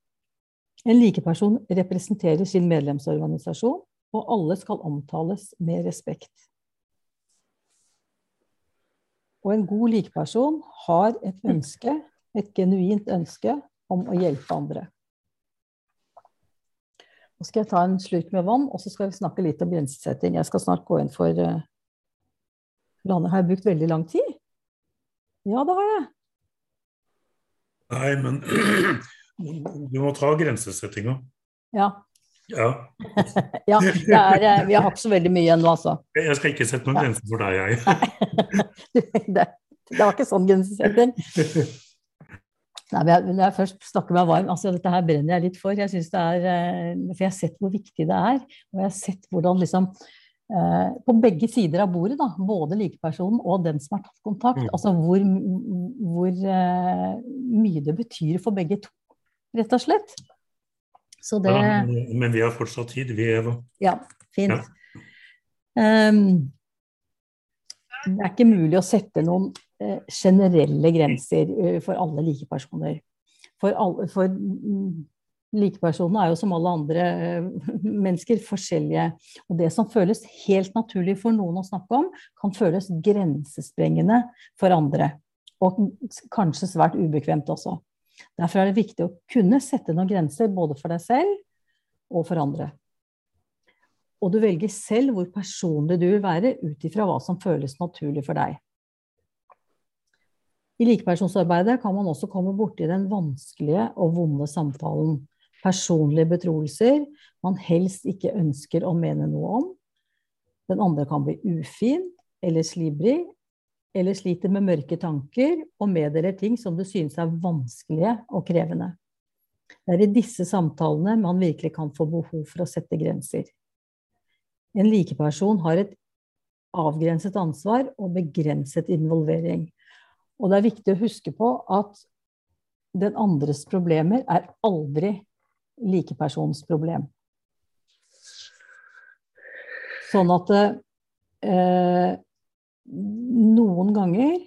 En likeperson representerer sin medlemsorganisasjon, og alle skal omtales med respekt. Og en god likeperson har et ønske, et genuint ønske, om å hjelpe andre. Nå skal jeg ta en slurk med vann, og så skal vi snakke litt om grensesetting. Jeg skal snart gå inn for uh, landet. Har jeg brukt veldig lang tid? Ja, det har jeg. Nei, men du må ta grensesettinga. Ja. Ja. ja er, eh, vi har ikke så veldig mye igjen nå, altså. Jeg skal ikke sette noen grenser for deg, jeg. det, det var ikke sånn grensesetting. Nei, når jeg først snakker meg varm, altså Dette her brenner jeg litt for. Jeg synes det er, eh, for jeg har sett hvor viktig det er. Og jeg har sett hvordan liksom eh, På begge sider av bordet, da, både likepersonen og den som har tatt kontakt, mm. altså hvor, hvor uh, mye det betyr for begge to, rett og slett. Så det ja, Men vi har fortsatt tid, vi, Eva. Ja, fint. Ja. Um, det er ikke mulig å sette noen Eh, generelle grenser eh, for alle likepersoner. For, alle, for mm, likepersonene er jo som alle andre eh, mennesker forskjellige. Og det som føles helt naturlig for noen å snakke om, kan føles grensesprengende for andre. Og kanskje svært ubekvemt også. Derfor er det viktig å kunne sette noen grenser både for deg selv og for andre. Og du velger selv hvor personlig du vil være ut ifra hva som føles naturlig for deg. I likepersonsarbeidet kan man også komme borti den vanskelige og vonde samtalen. Personlige betroelser man helst ikke ønsker å mene noe om. Den andre kan bli ufin eller slibrig, eller sliter med mørke tanker og meddeler ting som du synes er vanskelige og krevende. Det er i disse samtalene man virkelig kan få behov for å sette grenser. En likeperson har et avgrenset ansvar og begrenset involvering. Og det er viktig å huske på at den andres problemer er aldri likepersons problem. Sånn at eh, noen ganger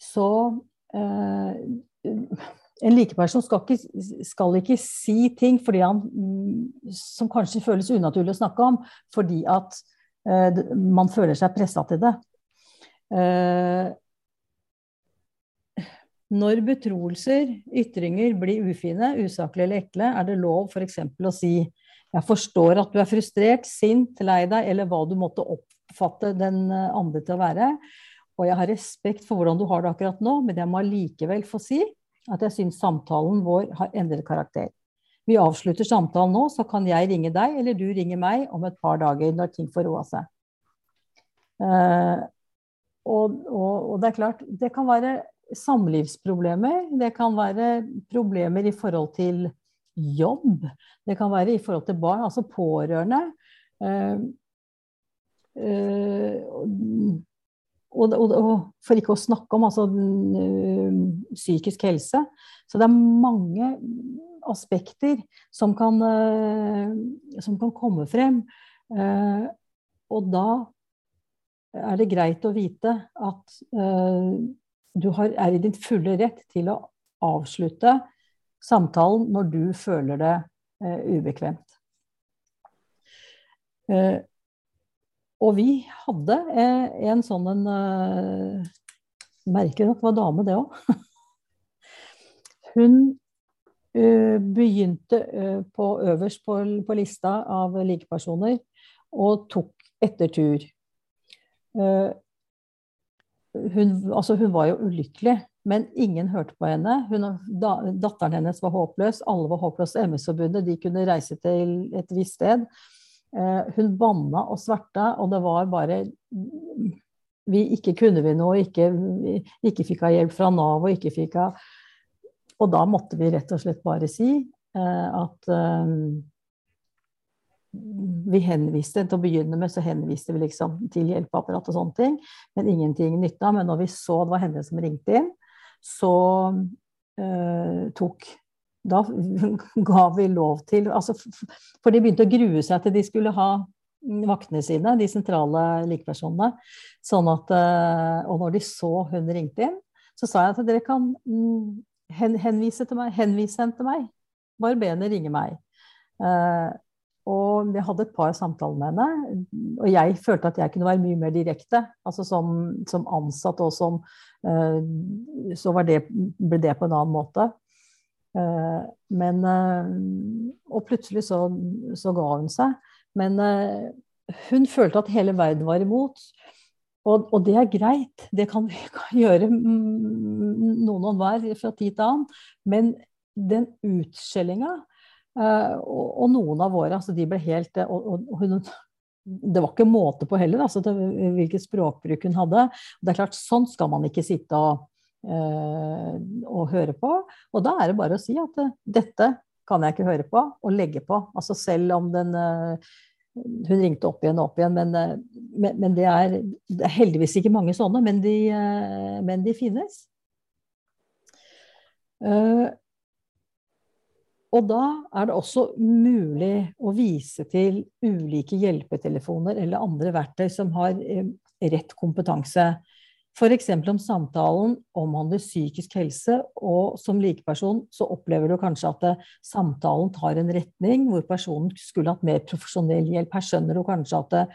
så eh, En likeperson skal ikke, skal ikke si ting han, som kanskje føles unaturlig å snakke om, fordi at eh, man føler seg pressa til det. Eh, når betroelser, ytringer, blir ufine, usaklige eller ekle, er det lov f.eks. å si jeg forstår at du er frustrert, sint, lei deg, eller hva du måtte oppfatte den eh, andre til å være. Og jeg har respekt for hvordan du har det akkurat nå, men jeg må likevel få si at jeg syns samtalen vår har endret karakter. Vi avslutter samtalen nå, så kan jeg ringe deg, eller du ringer meg om et par dager når ting får roa seg. Uh, og, og, og, det er klart, det kan være samlivsproblemer. Det kan være problemer i forhold til jobb. Det kan være i forhold til barn, altså pårørende. Uh, uh, og, og, og, for ikke å snakke om altså, psykisk helse. Så det er mange aspekter som kan, som kan komme frem. og da er det greit å vite at du har, er i din fulle rett til å avslutte samtalen når du føler det ubekvemt. Og vi hadde eh, en sånn en eh, Merker at det var dame, det òg. Hun eh, begynte på, øverst på, på, lista av likepersoner og tok etter tur. Hun, altså hun var jo ulykkelig, men ingen hørte på henne. Hun, da, datteren hennes var håpløs, alle var håpløse. MS-forbundet de kunne reise til et visst sted. Eh, hun banna og sverta, og det var bare vi, Ikke kunne vi noe, ikke, ikke fikk ha hjelp fra Nav og ikke fikk av Og da måtte vi rett og slett bare si eh, at eh, vi henviste, Til å begynne med så henviste vi liksom til hjelpeapparat og sånne ting, men ingenting nytta. Men når vi så det var henne som ringte inn, så uh, tok Da ga vi lov til altså, For de begynte å grue seg til de skulle ha vaktene sine, de sentrale likepersonene. Sånn at, uh, og når de så hun ringte inn, så sa jeg at dere kan mm, henvise til meg, henvise henne til meg. Bare be henne ringe meg. Uh, og vi hadde et par samtaler med henne. Og jeg følte at jeg kunne være mye mer direkte. Altså som, som ansatt og som uh, Så det, ble det på en annen måte. Uh, men uh, Og plutselig så, så, ga hun seg. Men hun følte at hele verden var imot. Og, og, det er greit. Det kan vi gjøre noen og hver fra tid til annen. Men den utskjellinga og, og, noen av våre, altså de ble helt og, og, hun, Det var ikke måte på heller, altså til hvilken språkbruk hun hadde. Det er klart, sånn skal man ikke sitte og, uh, og høre på. Og da er det bare å si at uh, dette kan jeg ikke høre på, og legge på. Altså selv om den Hun ringte opp igjen og opp igjen, men, men, det, er, det, er, heldigvis ikke mange sånne, men de, men de finnes. Og da er det også mulig å vise til ulike hjelpetelefoner eller andre verktøy som har eh, rett kompetanse. F.eks. om samtalen omhandler psykisk helse, og som likeperson så opplever du kanskje at eh, samtalen tar en retning hvor personen skulle hatt mer profesjonell hjelp. Her skjønner du kanskje at det,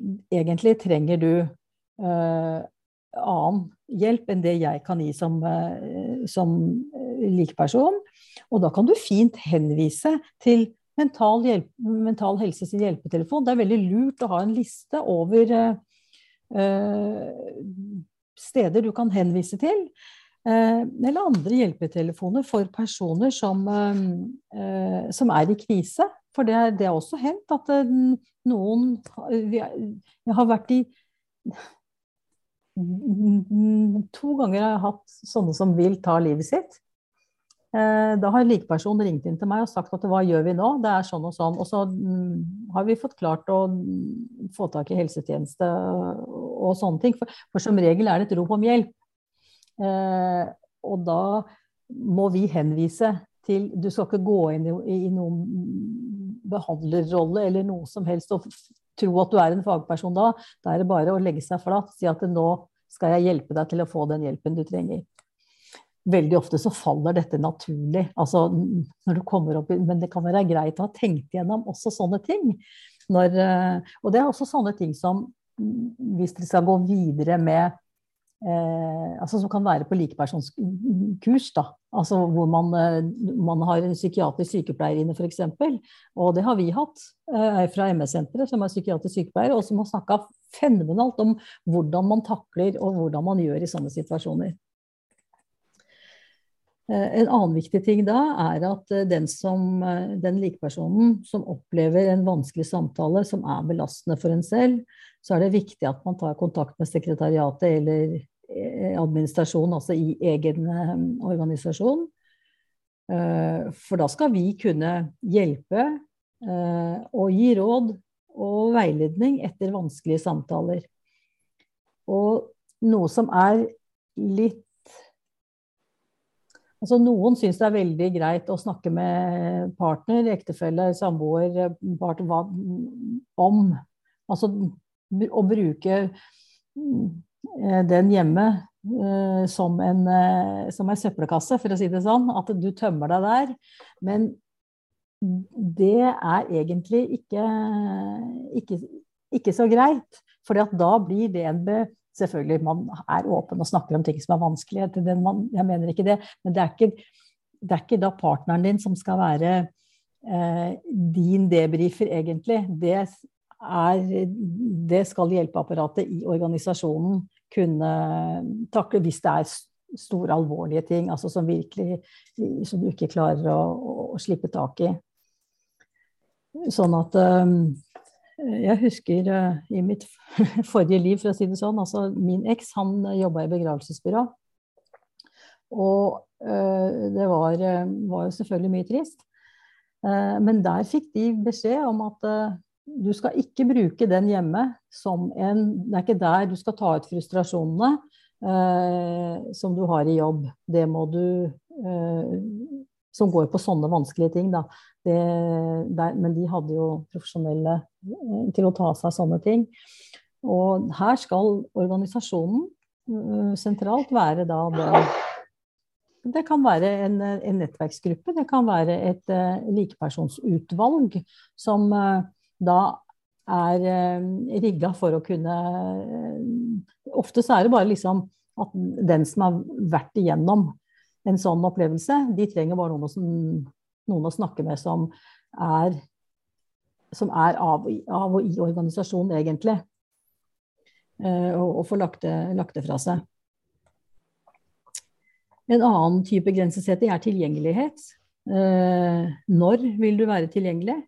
eh, egentlig trenger du eh, annen hjelp enn det jeg kan gi som, som likeperson. Og da kan du fint henvise til Mental, hjelp, mental Helse sin hjelpetelefon. Det er veldig lurt å ha en liste over uh, steder du kan henvise til. Uh, eller andre hjelpetelefoner for personer som, uh, som er i krise. For det, det har også hendt at noen Jeg har vært i To ganger har jeg hatt sånne som vil ta livet sitt. Eh, da har likeperson ringt inn til meg og sagt at hva gjør vi nå, det er sånn og sånn. Og så mm, har vi fått klart å få tak i helsetjeneste og sånne ting. For, for som regel er det et rop om hjelp. Eh, og da må vi henvise til Du skal ikke gå inn i, i noen behandlerrolle eller noe som helst og tro at du er en fagperson da. Da er det bare å legge seg flat si at nå skal jeg hjelpe deg til å få den hjelpen du trenger veldig ofte så faller dette naturlig. Altså, når du kommer opp, men det kan være greit å ha tenkt gjennom også sånne ting. Når, eh, og det er også sånne ting som hvis dere skal gå videre med eh, altså Som kan være på likepersonskurs. da, altså Hvor man, eh, man har en psykiatrisk sykepleier inne f.eks. Og det har vi hatt eh, fra MS-senteret, som er psykiatrisk sykepleier, og som har snakka fenomenalt om hvordan man takler og hvordan man gjør i sånne situasjoner. Eh, en annen viktig ting da er at eh, den, som, eh, den likepersonen som opplever en vanskelig samtale som er belastende for en selv, så er det viktig at man tar kontakt med sekretariatet eller administrasjonen, altså i egen organisasjon. For da skal vi kunne hjelpe og gi råd og veiledning etter vanskelige samtaler. Og noe som er litt Altså, noen syns det er veldig greit å snakke med partner, ektefelle, samboer, partner, om Altså å bruke eh, den hjemme uh, som en, uh, som en søppelkasse, for å si det sånn. At du tømmer deg der. Men det er egentlig ikke, ikke, ikke så greit. For da blir det en be, Selvfølgelig, man er åpen og snakker om ting som er vanskelig. jeg mener ikke det. Men det er ikke, det er ikke da partneren din som skal være eh, din debrifer, egentlig. Det, er, det skal hjelpeapparatet i organisasjonen kunne takle hvis det er store, alvorlige ting altså som virkelig som du ikke klarer å, å slippe tak i. Sånn at um, jeg husker uh, i mitt forrige liv, for å si det sånn, altså min eks han jobba i begravelsesbyrå. Og uh, det var, var, jo selvfølgelig mye trist. Men der fikk de beskjed om at du skal ikke bruke den hjemme som en Det er ikke der du skal ta ut frustrasjonene eh, som du har i jobb. Det må du eh, Som går på sånne vanskelige ting, da. Det, der, men de hadde jo profesjonelle eh, til å ta seg sånne ting. Og her skal organisasjonen uh, sentralt være da det det kan være en, en, nettverksgruppe, det kan være et uh, likepersonsutvalg som uh, da er uh, rigga for å kunne Ofte så er det bare liksom at den som har vært igjennom en sånn opplevelse, de trenger bare noen, som, noen å snakke med som er, som er av, av, og i organisasjonen, egentlig. Uh, og, og få lagt det, lagt det fra seg. En annen type grensesetting er tilgjengelighet. Uh, når vil du være tilgjengelig?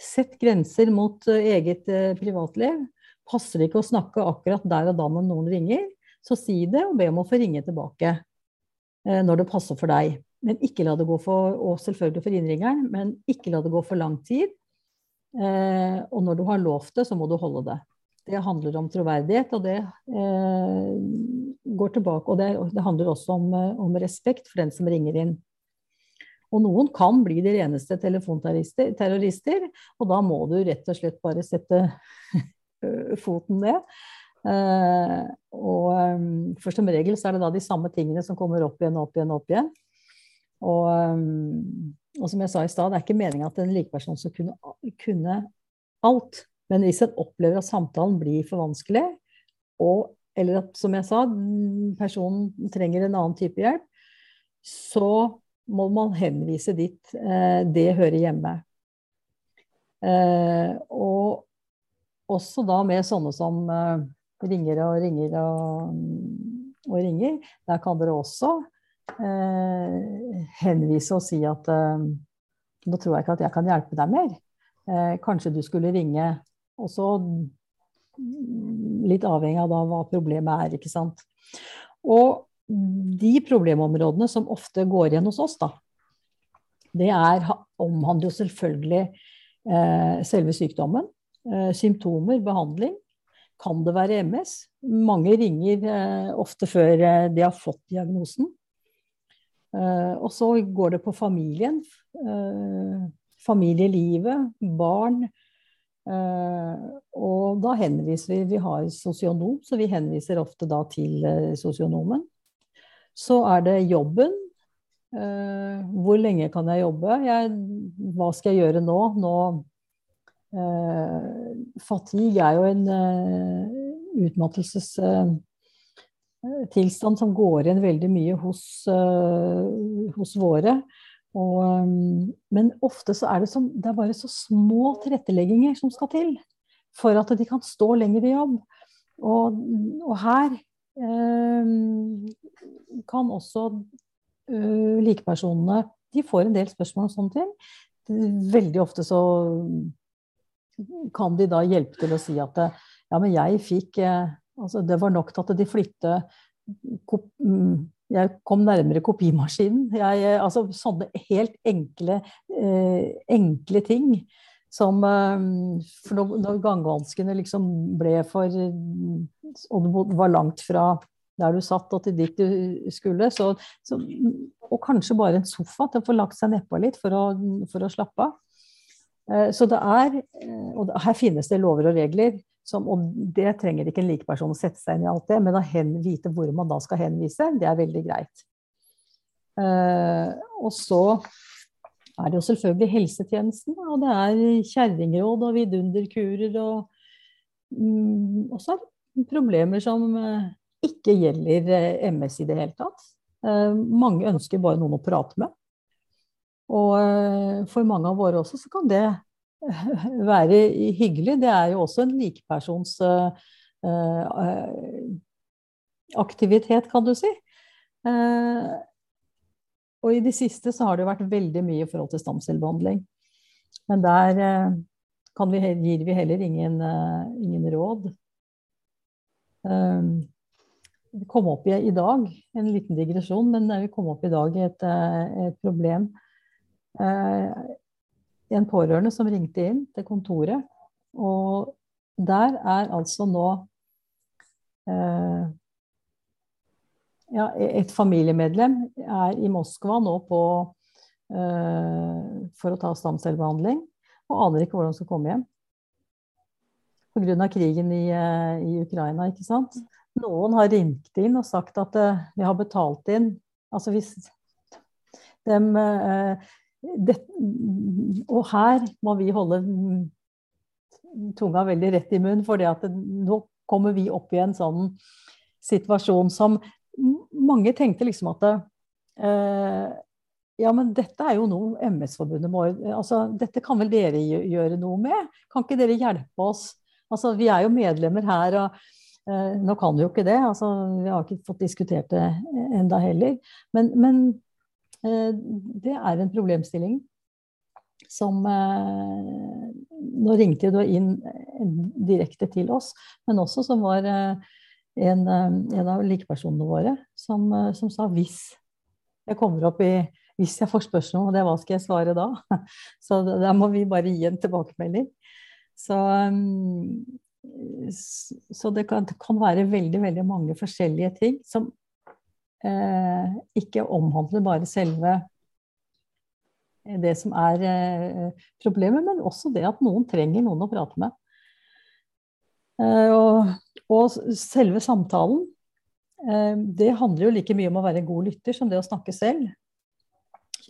Sett grenser mot uh, eget privatliv. Passer det ikke å snakke akkurat der og da når noen ringer, så si det og be om å få ringe tilbake eh, når det passer for deg. Men ikke la det gå for, og selvfølgelig for innringeren, men ikke la det gå for lang tid. Eh, og når du har lovt det, så må du holde det. Det handler om troverdighet, og det eh, går tilbake. Og det, det handler også om, eh, om, respekt for den som ringer inn. Og noen kan bli de reneste telefonterrorister, og da må du rett og slett bare sette foten ned og um, for som regel så er det da de samme tingene som kommer opp igjen og opp igjen. opp igjen. Og, um, og som jeg sa i stad, det er ikke meninga at en likeperson skal kunne, kunne, alt. Men hvis en opplever at samtalen blir for vanskelig, og, eller at som jeg sa, personen trenger en annen type hjelp, så må man henvise dit eh, det hører hjemme. Eh, og også da med sånne som ringer og ringer og, og ringer. Der kan dere også eh, henvise og si at eh, nå tror jeg ikke at jeg kan hjelpe deg mer. Eh, kanskje du skulle ringe. Og så litt avhengig av da hva problemet er, ikke sant. Og de problemområdene som ofte går igjen hos oss, da, det er, omhandler jo selvfølgelig eh, selve sykdommen, eh, symptomer, behandling, kan det være MS. Mange ringer eh, ofte før eh, de har fått diagnosen. Eh, og så går det på familien. Familielivet, barn. Og da henviser vi Vi har sosionom, så vi henviser ofte da til sosionomen. Så er det jobben. hvor lenge kan jeg jobbe? Jeg, hva skal jeg gjøre nå? Nå fatigue er jo en uh, utmattelsestilstand uh, som går igjen veldig mye hos, hos våre. Og, men ofte så er det, som, det er bare så små tilrettelegginger som skal til for at de kan stå lenger i jobb. Og, og her kan også likepersonene De får en del spørsmål om sånne ting. Veldig ofte så kan de da hjelpe til å si at ja, men jeg fikk eh, altså Det var nok til at de flytte mm, Jeg kom nærmere kopimaskinen. Jeg, eh, altså sånne helt enkle, eh, enkle ting som For når, gangvanskene liksom ble for Og det var langt fra der du satt og til dit du skulle, så, så Og kanskje bare en sofa til å få lagt seg nedpå litt for å, for å slappe av. Eh, så det er, eh, og her finnes det lover og regler, som, og det trenger ikke en likeperson å sette seg inn i alt det, men å hen, vite hvor man da skal henvise, det er veldig greit. Uh, og så er det jo selvfølgelig helsetjenesten, og det er kjerringråd og vidunderkurer og um, også problemer som ikke gjelder MS i det hele tatt. mange ønsker bare noen å prate med. Og eh, for mange av våre også så kan det være hyggelig. Det er jo også en likepersons uh, aktivitet, kan du si. Og i det siste så har det vært veldig mye i forhold til stamcellebehandling. Men der vi, gir vi heller ingen, ingen råd. Vi kom opp i, i dag, en liten digresjon, men vi kom opp i dag et, et problem Eh, en pårørende som ringte inn til kontoret. Og der er altså nå eh, ja, et familiemedlem er i Moskva nå på, eh, for å ta stamcellebehandling, og aner ikke hvordan han skal komme hjem. Pga. krigen i, eh, i, Ukraina, ikke sant. Noen har ringt inn og sagt at uh, vi har betalt inn Altså hvis dem uh, det, Og her må vi holde tunga veldig rett i munnen, for nå kommer vi opp i en sånn situasjon som mange tenkte liksom at eh, ja, men dette er jo noe MS-forbundet må altså, Dette kan vel dere gjøre noe med? Kan ikke dere hjelpe oss? Altså, vi er jo medlemmer her, og eh, nå kan vi jo ikke det. Altså, vi har ikke fått diskutert det enda heller. Men, men det er en problemstilling som uh, Nå ringte du inn direkte til oss, men også som var en, en, av likepersonene våre som, som sa hvis jeg kommer opp i hvis jeg får spørsmål om det, hva skal jeg svare da? Så der må vi bare gi en tilbakemelding. Så, så det, kan, det, kan, være veldig, veldig mange forskjellige ting som eh, ikke omhandler bare selve eh, det som er eh, problemet, men også det at noen trenger noen å prate med. Og, og, selve samtalen, det handler jo like mye om å være god lytter som det å snakke selv.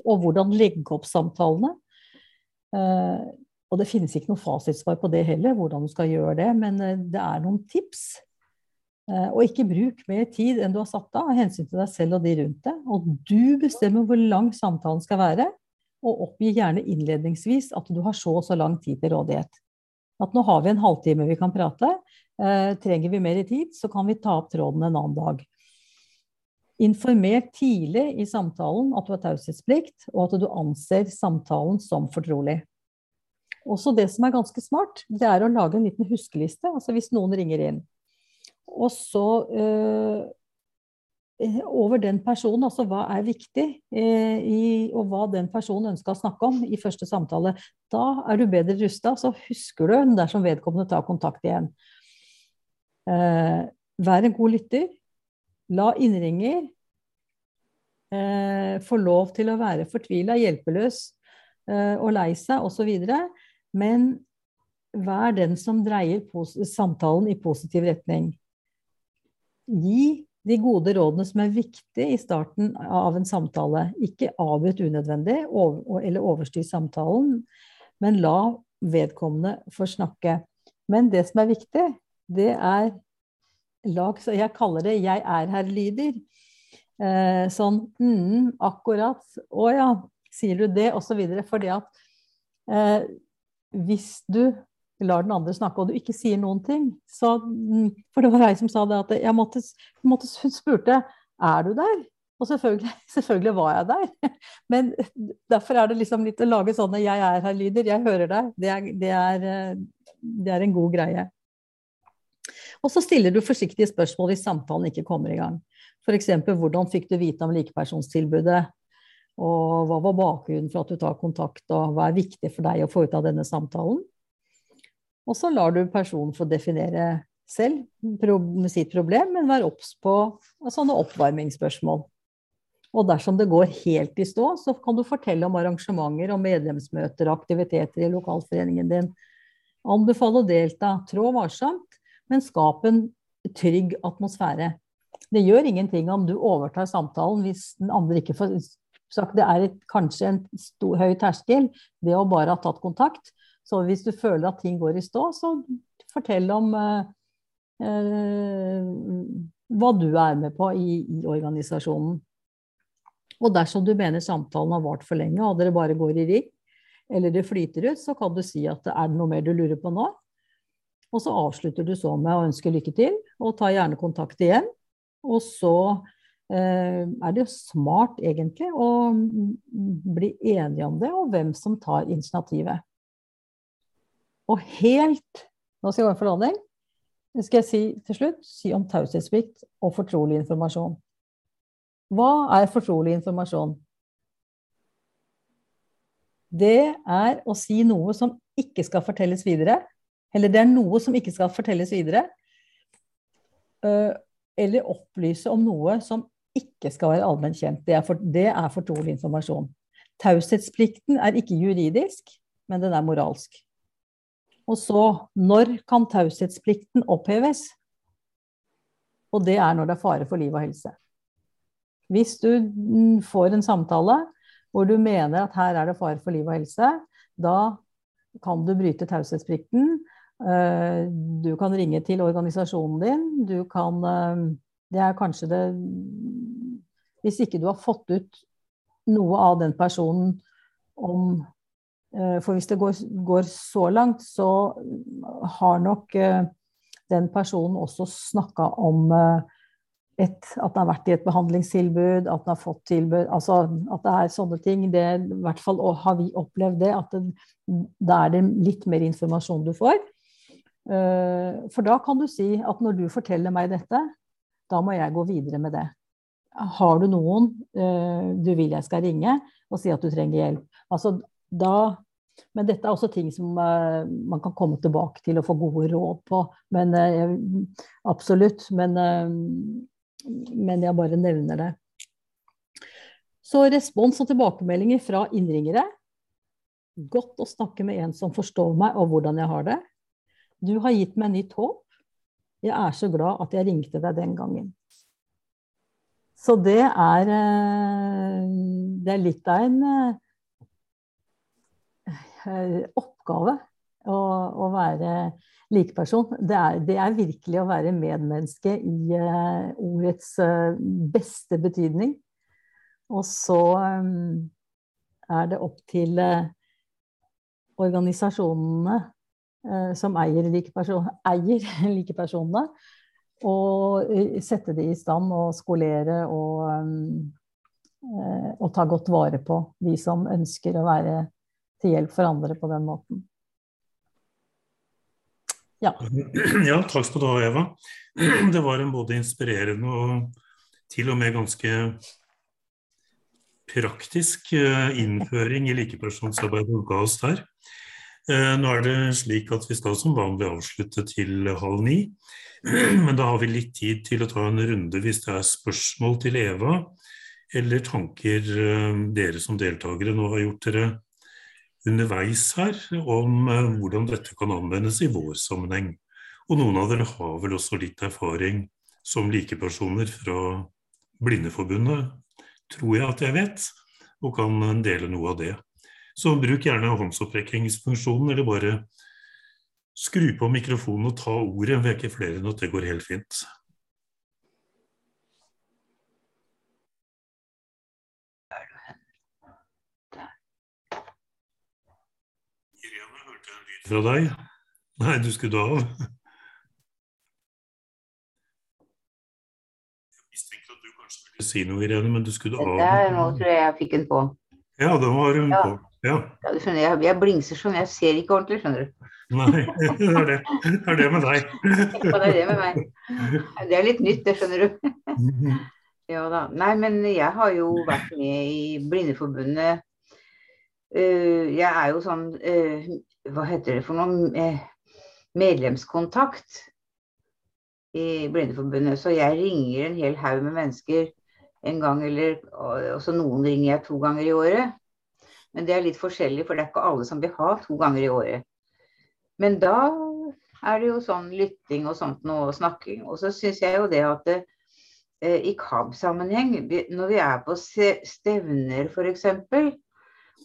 Og hvordan legge opp samtalene. Og det finnes ikke noe fasitsvar på det heller, hvordan du skal gjøre det, men det er noen tips. Eh, og ikke bruk mer tid enn du har satt av, av hensyn til deg selv og de rundt deg. Og du bestemmer hvor lang samtalen skal være, og oppgi gjerne innledningsvis at du har så og så lang tid til rådighet. At nå har vi en halvtime vi kan prate. Eh, trenger vi mer tid, så kan vi ta opp tråden en annen dag. Informer tidlig i samtalen at du har taushetsplikt, og at du anser samtalen som fortrolig. Også det som er ganske smart, det er å lage en liten huskeliste. Altså hvis noen ringer inn. Og så øh, over den personen, altså hva er viktig, eh, i, og hva den personen ønska å snakke om i første samtale. Da er du bedre rusta, så husker du dersom vedkommende tar kontakt igjen. Eh, vær en god lytter. La innringer eh, få lov til å være fortvila, hjelpeløs eh, og lei seg osv. Men vær den som dreier samtalen i positiv retning. Gi de gode rådene som er viktige i starten av en samtale. Ikke avbryt unødvendig eller overstyr samtalen, men la vedkommende få snakke. Men det som er viktig, det er lag Jeg kaller det 'jeg er her'-lyder. Eh, sånn mm, akkurat. Å ja, sier du det? Og så videre. Fordi at eh, hvis du lar den andre snakke, og du ikke sier noen ting så, mm, For det var jeg som sa det, at jeg måtte, måtte Hun spurte er du der. Og selvfølgelig, selvfølgelig, var jeg der. Men derfor er det liksom litt å lage sånne 'jeg er her'-lyder. Jeg hører deg. Det er, det, er, det er, en god greie. Og så stiller du forsiktige spørsmål hvis samtalen ikke kommer i gang. F.eks.: Hvordan fikk du vite om likepersonstilbudet? Og hva var bakgrunnen for at du tar kontakt, og hva er viktig for deg å få ut av denne samtalen? Og så lar du personen få definere selv med sitt problem, men vær obs på sånne oppvarmingsspørsmål. Og dersom det går helt i stå, så kan du fortelle om arrangementer og medlemsmøter og aktiviteter i lokalforeningen din. Anbefale å delta. Trå varsomt, men skap en trygg atmosfære. Det gjør ingenting om du overtar samtalen hvis den andre ikke får sagt, det er et, kanskje en stor, høy terskel det å bare ha tatt kontakt. Så hvis du føler at ting går i stå, så fortell om eh, eh, hva du er med på i, i, organisasjonen. Og dersom du mener samtalen har vart for lenge og dere bare går i ring, eller det flyter ut, så kan du si at er det noe mer du lurer på nå? Og så avslutter du så med å ønske lykke til, og ta gjerne kontakt igjen. Og så Eh, er det jo smart, egentlig, å bli enige om det, og hvem som tar initiativet. Og helt Nå skal jeg gå inn for landing. Det skal jeg si til slutt si om taushetsplikt og fortrolig informasjon. Hva er fortrolig informasjon? det er å si noe som ikke skal fortelles videre. Eller det er noe som ikke skal fortelles videre. Eh, eller opplyse om noe som ikke skal være allment kjent. Det er, for, det er fortrolig informasjon. Taushetsplikten er ikke juridisk, men den er moralsk. Og så, når kan taushetsplikten oppheves? Og det er når det er fare for liv og helse. Hvis du mm, får en samtale hvor du mener at her er det fare for liv og helse, da kan du bryte taushetsplikten. Eh, du kan ringe til organisasjonen din. Du kan eh, Det er kanskje det Hvis ikke du har fått ut noe av den personen om For hvis det går, går så langt, så har nok den personen også snakka om et, at den har vært i et behandlingstilbud, at den har fått tilbud altså At det er sånne ting. Det, I hvert fall har vi opplevd det. At da er det litt mer informasjon du får. For da kan du si at når du forteller meg dette, da må jeg gå videre med det. Har du noen du vil jeg skal ringe, og si at du trenger hjelp? Altså da men dette er også ting som uh, man kan komme tilbake til og få gode råd på. Men absolutt. Men men jeg bare nevner det. Så respons og tilbakemeldinger fra innringere. Godt å snakke med en som forstår meg og hvordan jeg har det. Du har gitt meg nytt håp. Jeg er så glad at jeg ringte deg den gangen. Så det er, det er litt av en oppgave å, å være likeperson. Det er, det er, virkelig å være medmenneske i uh, ordets uh, beste betydning. Og så er det opp til organisasjonene som eier like, person, eier like og sette de i stand og skolere og, og ta godt vare på de som ønsker å være til hjelp for andre på den måten. Ja. ja, takk skal du ha, Eva. Det var en både inspirerende og til og med ganske praktisk eh, innføring i likepersonsarbeid du ga oss der. Eh, nå er det slik at vi skal som vanlig avslutte til halv ni. Men da har vi litt tid til å ta en runde hvis det er spørsmål til Eva, eller tanker eh, dere som deltakere nå har gjort dere underveis her om eh, hvordan dette kan anvendes i vår sammenheng. Og noen av dere har vel også litt erfaring som likepersoner fra Blindeforbundet, tror jeg at jeg vet, og kan dele noe av det. Så bruk gjerne håndsopprekkingsfunksjonen, eller bare skru på mikrofonen og ta ordet. Vi er ikke flere enn at det går helt fint. Fra deg? Nei, du skrudde av? Jeg mistenkte at du kanskje ville si noe, Irene, men du skrudde av. Der, nå tror jeg jeg fikk den på. Ja, den var hun ja. på. Ja. ja du skjønner, jeg, jeg blingser sånn, jeg ser ikke ordentlig, skjønner du. Nei, det er det. Det er det med deg. Ja, det er det med meg. Det er litt nytt, det skjønner du. Ja da. Nei, men jeg har jo vært med i Blindeforbundet. Uh, jeg er jo sånn uh, hva heter det for noe, eh, medlemskontakt i Blindeforbundet. Så jeg ringer en hel haug med mennesker en gang, eller også noen ringer jeg to ganger i året. Men det er litt forskjellig, for det er ikke alle som vil ha to ganger i året. Men da er det jo sånn lytting og sånt noe og snakking. Og så syns jeg jo det at det, eh, i KAB-sammenheng, når vi er på stevner f.eks.,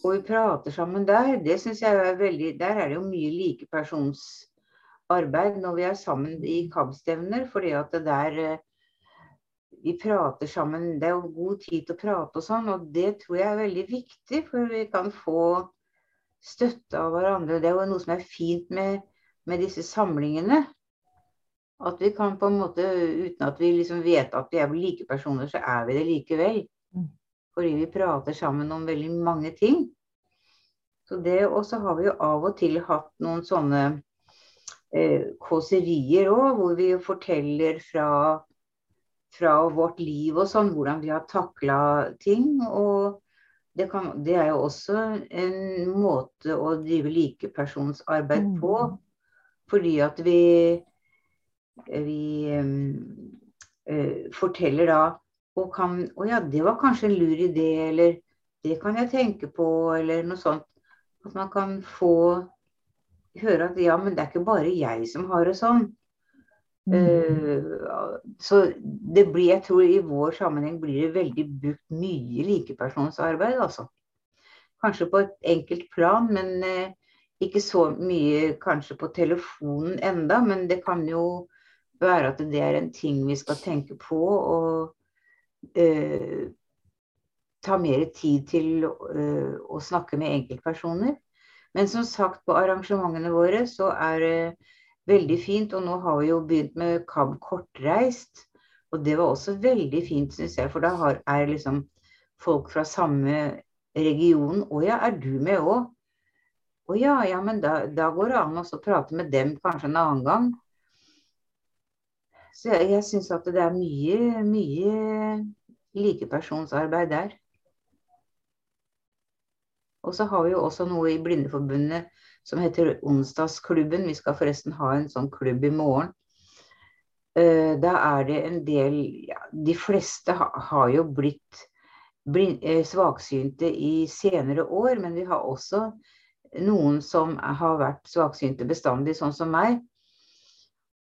og vi prater sammen der. Det syns jeg er veldig Der er det jo mye likepersonsarbeid når vi er sammen i KAB-stevner, fordi at det der eh, vi prater sammen. Det er jo god tid til å prate og sånn, og det tror jeg er veldig viktig, for vi kan få støtte av hverandre. Det er jo noe som er fint med, med disse samlingene. At vi kan på en måte, uten at vi liksom vet at vi er like personer, så er vi det likevel. Fordi vi prater sammen om veldig mange ting. Så det, Og så har vi jo av og til hatt noen sånne eh, kåserier òg, hvor vi forteller fra, fra, vårt liv og sånn, hvordan vi har takla ting. Og det, kan, det, er jo også en måte å drive likepersonsarbeid mm. på. Fordi at vi, vi uh, forteller da og kan Å ja, det var kanskje en lur idé, eller det kan jeg tenke på, eller noe sånt. At man kan få høre at ja, men det er ikke bare jeg som har det sånn. Mm. Uh, så det blir, jeg tror i vår sammenheng blir det veldig brukt mye likepersonsarbeid, altså. Kanskje på et enkelt plan, men uh, ikke så mye kanskje på telefonen enda, men det kan jo være at det er en ting vi skal tenke på og uh, ta mer tid til å snakke med enkeltpersoner. Men som sagt, på arrangementene våre så er det veldig fint. Og nå har vi jo begynt med KAB kortreist. Og det var også veldig fint, syns jeg. For da har, er liksom folk fra samme region. Å ja, er du med òg? Å ja, ja, men da, da går det an å prate med dem kanskje en annen gang. Så jeg, jeg syns at det er mye, mye likepersonsarbeid der. Og så har vi jo også noe i Blindeforbundet som heter Onsdagsklubben. Vi skal forresten ha en sånn klubb i morgen. Uh, da er det en del ja, De fleste har jo blitt uh, svaksynte i senere år, men vi har også noen som har vært svaksynte bestandig, sånn som meg.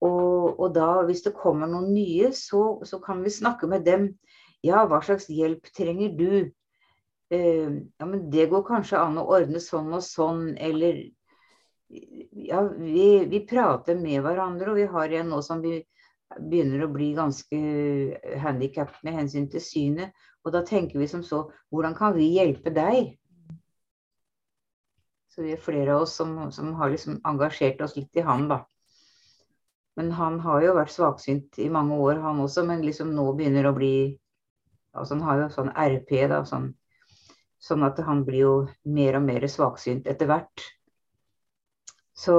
Og, og da, hvis det kommer noen nye, så, så, kan vi snakke med dem. Ja, hva slags hjelp trenger du? uh, ja, men det går kanskje an å ordne sånn og sånn, eller Ja, vi, vi prater med hverandre, og vi har en nå som vi begynner å bli ganske handikappet med hensyn til synet. Og da tenker vi som så Hvordan kan vi hjelpe deg? Så vi er flere av oss som, som har liksom engasjert oss litt i han, da. Men han har jo vært svaksynt i mange år, han også, men liksom nå begynner å bli altså Han har jo sånn RP, da, sånn Sånn at han blir jo mer og mer svaksynt etter hvert. Så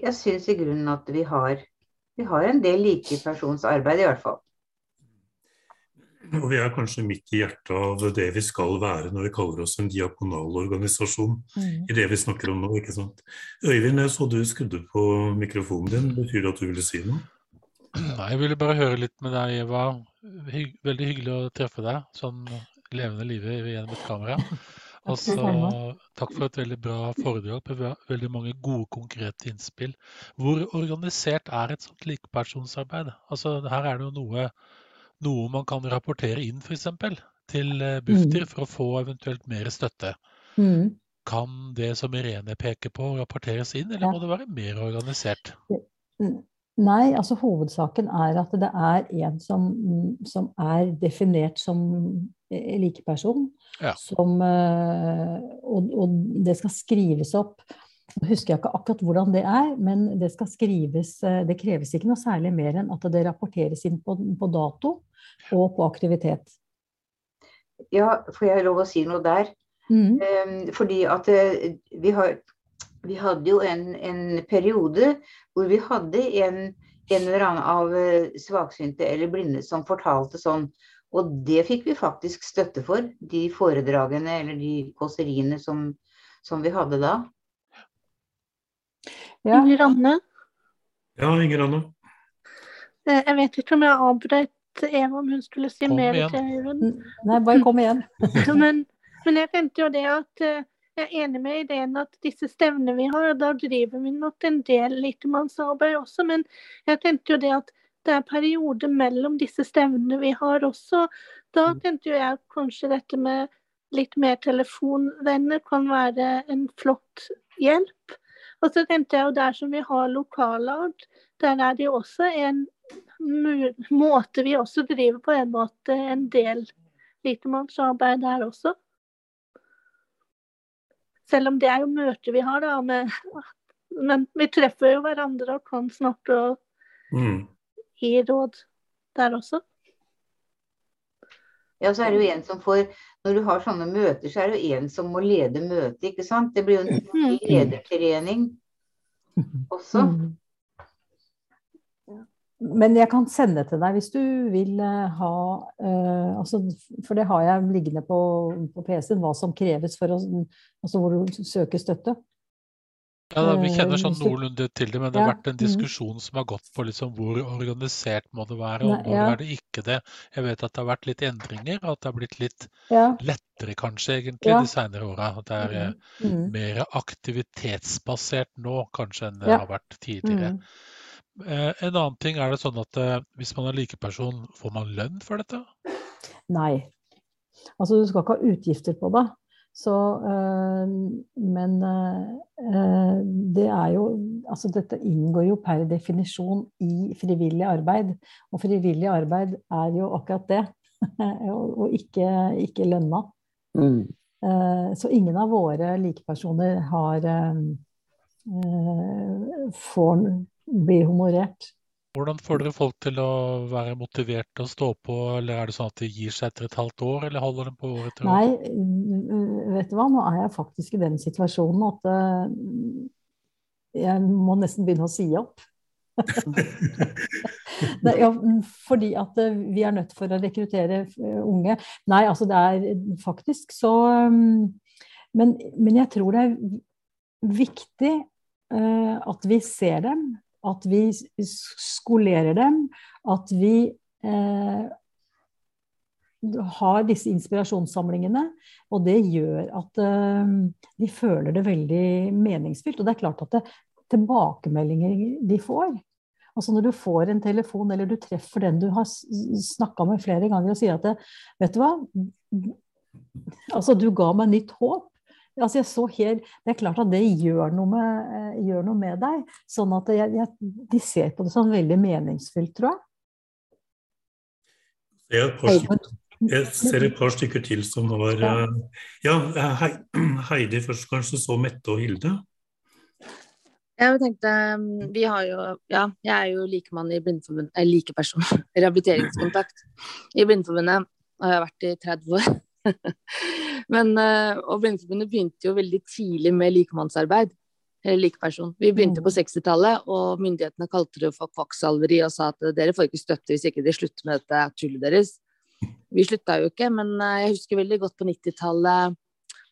jeg syns i grunnen at vi har, vi har en del likepersonsarbeid, i hvert fall. Og vi er kanskje midt i hjertet av det vi skal være når vi kaller oss en diakonal organisasjon. Mm. I det vi snakker om nå, ikke sant. Øyvind, jeg så du skrudde på mikrofonen din. Betyr det at du ville si noe? Nei, jeg ville bare høre litt med deg, Eva. Hygg, veldig hyggelig å treffe deg sånn levende livet gjennom et kamera. Og så takk for et veldig bra foredrag med veldig mange gode, konkrete innspill. Hvor organisert er et sånt likepersonsarbeid? Altså, her er det jo noe, noe man kan rapportere inn, f.eks. til eh, Bufdir mm. for å få eventuelt mer støtte. Mm. Kan det som Irene peker på, rapporteres inn, eller må det være mer organisert? Nei, altså hovedsaken er at det er en som, som er definert som Eh, likeperson. Ja. Som, eh, og, og, det skal skrives opp. Nå husker jeg ikke akkurat hvordan det er, men det skal skrives eh, Det kreves ikke noe særlig mer enn at det rapporteres inn på, på dato og på aktivitet. Ja, får jeg lov å si noe der? Mm. Um, fordi at vi, har, vi hadde jo en, en, periode hvor vi hadde en, en eller annen av svaksynte eller blinde som fortalte sånn og det fikk vi faktisk støtte for, de foredragene eller de kåseriene som, som vi hadde da. Ja. Inger Anne? Ja, Inger Anne. Eh, jeg vet ikke om jeg avbrøt Eva om hun skulle si kom mer igjen. til Øyvind. Nei, bare kom igjen. men, men, jeg tenkte jo det at eh, jeg er enig med ideen at disse stevnene vi har, da driver vi nok en del likemannsarbeid også, men jeg tenkte jo det at det er perioder mellom disse stevnene vi har også. Da tenkte jo jeg kanskje dette med litt mer telefonvenner kan være en flott hjelp. Og så tenkte jeg jo der som vi har lokalart, der er det jo også en måte vi også driver på en måte en del litemannsarbeid der også. Selv om det er jo møter vi har, da. Med, men vi treffer jo hverandre og kan snakke og mm gi råd der også? Ja, så er det jo en som får Når du har sånne møter, så er det jo en som må lede møtet, ikke sant? Det blir jo en mm. ledertrening også. Mm. men jeg kan sende til deg hvis du vil uh, ha uh, altså, For det har jeg liggende på, på PC-en, hva som kreves for å Altså hvor du søker støtte. Ja, da, Vi kjenner sånn noenlunde til det, men det har vært en mm. diskusjon som har gått på liksom hvor organisert må det være, og hvor er det ikke det. Jeg vet at det har vært litt endringer, og at det har blitt litt lettere kanskje egentlig de senere åra. At det er eh, Mm. mer aktivitetsbasert nå kanskje enn det har vært tidligere. Mm. Eh, en annen ting er det sånn at eh, hvis man er likeperson, får man lønn for dette? Nei. Altså du skal ikke ha utgifter på det. Så, øh, men øh, det er jo Altså dette inngår jo per definisjon i frivillig arbeid. Og frivillig arbeid er jo akkurat det. og ikke, ikke lønna. Mm. Eh, Så ingen av våre likepersoner har eh, eh, får blir honorert. Hvordan får dere folk til å være motivert til å stå på, eller er det sånn at de gir seg etter et halvt år, eller holder de på år etter år? Nei, vet du hva, nå er jeg faktisk i den situasjonen at eh, jeg må nesten begynne å si opp. det, ja, fordi at eh, vi er nødt for å rekruttere eh, unge. Nei, altså det er faktisk så mm, Men, men jeg tror det er viktig uh, at vi ser dem, at vi skolerer dem, at vi eh, har disse inspirasjonssamlingene, og det gjør at eh, de føler det veldig meningsfylt. Og det er klart at det, tilbakemeldinger de får Altså Når du får en telefon eller du treffer den du har snakka med flere ganger og sier at det, vet du hva, altså du ga meg nytt håp. Altså jeg så helt, Det er klart at det gjør noe med, eh, gjør noe med deg. Sånn at jeg, jeg, de ser på det som veldig meningsfylt, tror jeg. Det er et par jeg ser et par stykker til som har Ja. eh, Heidi først, kanskje, så Mette og Hilde. Jeg tenkte, mm, vi har jo, ja, jeg er jo likemann i Blindeforbundet, eller likeperson, rehabiliteringskontakt i Blindeforbundet, og jeg har vært i 30 år. Men, eh, og Blindeforbundet begynte jo veldig tidlig med likemannsarbeid, eller likeperson. Vi begynte på 60-tallet, og myndighetene kalte det for kvakksalveri og sa at dere får ikke støtte hvis ikke dere slutter med dette tullet deres. Vi slutta jo ikke, men eh, jeg husker veldig godt på 90-tallet,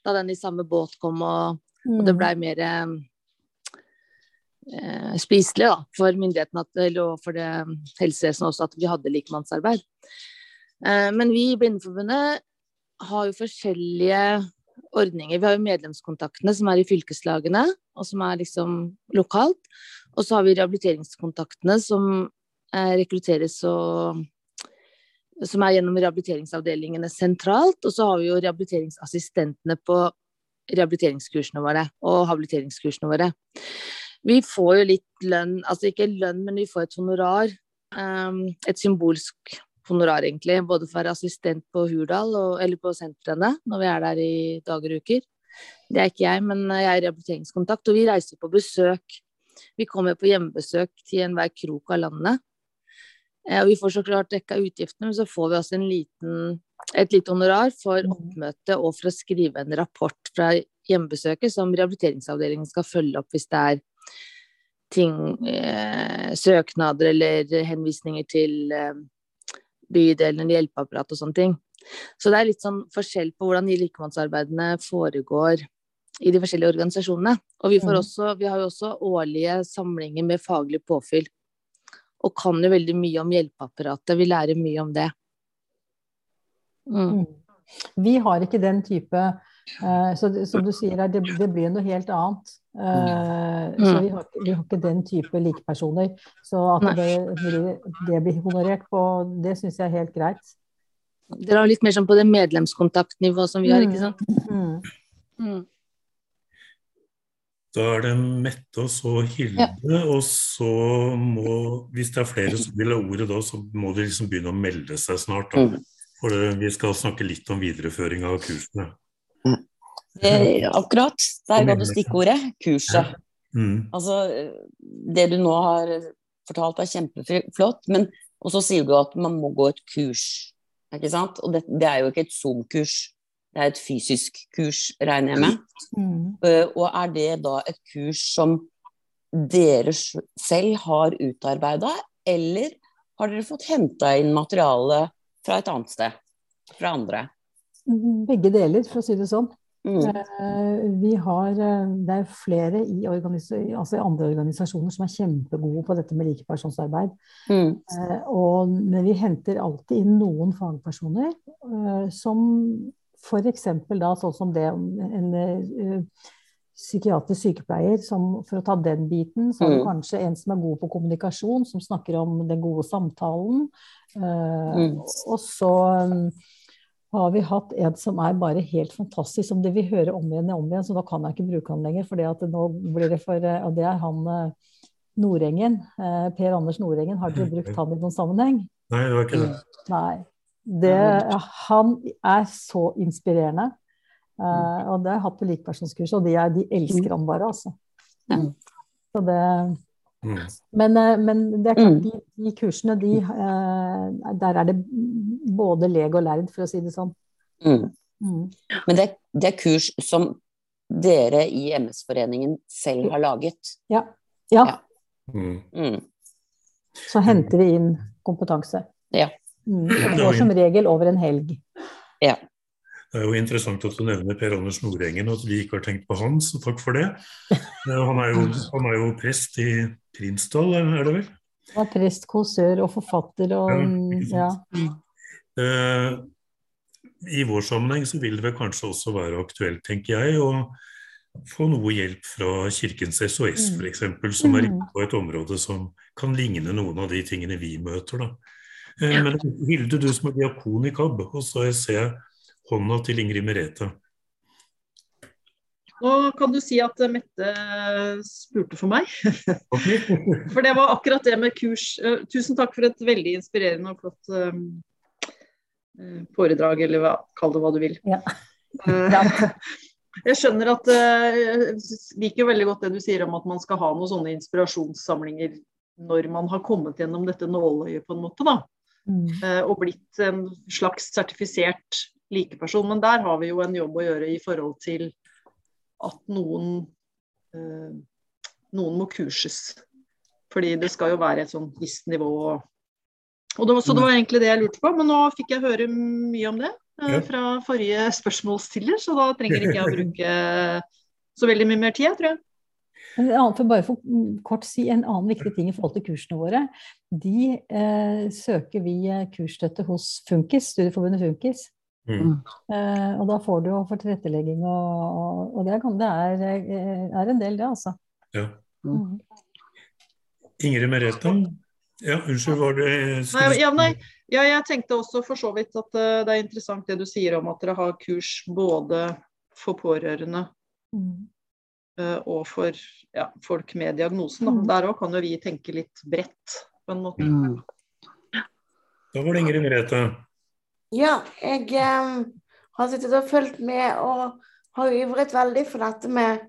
da den i samme båt kom, og, og det blei mer eh, spiselig da, for myndighetene og for det helsevesenet også at vi hadde likemannsarbeid. Eh, men vi i Blindeforbundet har jo forskjellige ordninger. Vi har jo medlemskontaktene som er i fylkeslagene, og som er liksom lokalt. Og så har vi rehabiliteringskontaktene som eh, rekrutteres og som er gjennom rehabiliteringsavdelingene sentralt. Og så har vi jo rehabiliteringsassistentene på rehabiliteringskursene våre og habiliteringskursene våre. Vi får jo litt lønn, altså ikke lønn, men vi får et honorar. Um, et symbolsk honorar, egentlig. Både for å være assistent på Hurdal, og, eller på sentrene, når vi er der i dager og uker. Det er ikke jeg, men jeg er rehabiliteringskontakt, og vi reiser på besøk. Vi kommer på hjemmebesøk til enhver krok av landet. Eh, Og vi får så klart dekka utgiftene, men så får vi også en liten, et lite honorar for oppmøte og for å skrive en rapport fra hjemmebesøket som rehabiliteringsavdelingen skal følge opp hvis det er ting, eh, søknader eller henvisninger til eh, bydelen eller hjelpeapparat og sånne ting. Så det er litt sånn forskjell på hvordan de likemannsarbeidene foregår i de forskjellige organisasjonene. Og vi, får Mhm. også, vi har jo også årlige samlinger med faglig påfyll. Og kan jo veldig mye om hjelpeapparatet. Vi lærer mye om det. Mm. Mm. Vi har ikke den type eh, så det, Som du sier, det, det blir noe helt annet. Eh, Så Mm. vi har, vi har ikke den type likepersoner. Så at det, det blir honorert på, det syns jeg er helt greit. Dere har litt mer sånn på det medlemskontaktnivået som vi har, ikke sant? Mm. Mm. Da er det Mette og så Hilde, og så må, hvis det er flere som vil ha ordet da, så må de liksom begynne å melde seg snart. Da. Mm. For det, vi skal snakke litt om videreføring av kursene. Eh, akkurat. Der ga du stikkordet. Kurset. Mm. Altså, det du nå har fortalt er kjempeflott, men og så sier du at man må gå et kurs. Ikke sant? Og det, det er jo ikke et Zoom-kurs, det er et fysisk kurs, regner jeg med. Mm. Eh, og er det da et kurs som dere selv har utarbeida, eller har dere fått henta inn materiale fra et annet sted? Fra andre? Begge deler, for å si det sånn. Mm. Eh, Vi har, eh, det er flere i, altså andre organisasjoner som er kjempegode på dette med likepersonsarbeid. Mm. Og, men vi henter alltid inn noen fagpersoner som f.eks. da sånn som det en eh, psykiatrisk sykepleier, som, for å ta den biten, så er det Mm. kanskje en som er god på kommunikasjon, som snakker om den gode samtalen. Eh, Mm. Og så um, har vi hatt en som er bare helt fantastisk, som det vi hører om igjen og om igjen, så da kan jeg ikke bruke han lenger, for nå blir det for eh, Og det er han eh, Nordengen. eh, Per Anders Nordengen. Har dere brukt han i noen sammenheng? Nei, det var ikke det. Nei. Det, han er så inspirerende. Uh, og det har jeg hatt på likepersonskurs, og de, er, de elsker han bare, altså. Ja. Så det, Mm. men, eh, men det er klart, Mm. de, de kursene, de, uh, der er det både leg og lærd, for å si det sånn. Mm. Mm. Men det, det er kurs som dere i MS-foreningen selv har laget? Ja. ja. Ja. Mm. Mm. Så henter vi inn kompetanse. Ja. Mm. Det går som regel over en helg. Ja. Det er jo interessant at du nevner Per Anders Nordengen, og at vi ikke har tenkt på han, så takk for det. Eh, Han er jo, han er jo prest i Prinsdal, er det vel? Han er prest, kåsør og forfatter og Ja, ja. Eh, I vår sammenheng så vil det vel kanskje også være aktuelt, tenker jeg, å få noe hjelp fra Kirkens SOS Mm. f.eks., som er Mm. inne på et område som kan ligne noen av de tingene vi møter. Da. Eh, Men Hilde, du som er diakon i KAB, og så ser jeg hånda til Ingrid Merete. Nå kan du si at Mette spurte for meg. For det var akkurat det med kurs. Eh, Tusen takk for et veldig inspirerende og flott eh, foredrag, eller hva, kall det hva du vil. Ja. Jeg skjønner at Jeg liker veldig godt det du sier om at man skal ha noen sånne inspirasjonssamlinger når man har kommet gjennom dette nåløyet, på en måte. da. Mm. eh, Og blitt en slags sertifisert likeperson. Men der har vi jo en jobb å gjøre i forhold til at noen eh, noen må kurses. Fordi det skal jo være et sånn visst nivå. Og det var, så det var egentlig det jeg lurte på, men nå fikk jeg høre mye om det eh, fra forrige spørsmålsstiller, så da trenger ikke jeg å bruke så veldig mye mer tid, tror jeg. Men en annen, for bare for mm, kort si en annen viktig ting i forhold til kursene våre. De eh, søker vi eh, kursstøtte hos Funkis, Studieforbundet Funkis. Mm. Eh, og da får du jo for tilrettelegging og, og det, er, det er, eh, er en del, det, altså. Ja. Mm. Ingrid Merete? Ja, unnskyld, var det Nei, ja, nei, ja, jeg tenkte også for så vidt at eh, det er interessant det du sier om at dere har kurs både for pårørende Mm. Eh, og for ja, folk med diagnosen. Da. Mm. Der òg kan jo vi tenke litt bredt, på en måte. Mm. Da var det Ingrid Merete. Ja, jeg eh, har sittet og fulgt med og har ivret veldig for dette med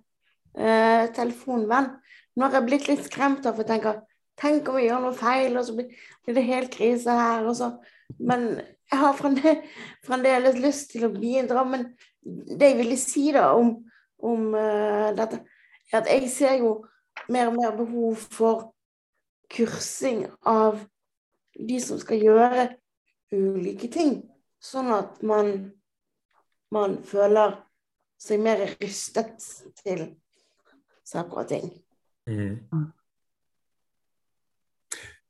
eh, telefonvenn. Nå har jeg blitt litt skremt av for jeg tenker Tenk om vi gjør noe feil, og så blir det helt krise her. Og så. Men jeg har fremdeles, fremdeles lyst til å bidra. Men det jeg ville si da om, om uh, dette, er at jeg ser jo mer og mer behov for kursing av de som skal gjøre ulike ting, sånn at man, man føler seg mer rustet til saker og ting. Mm.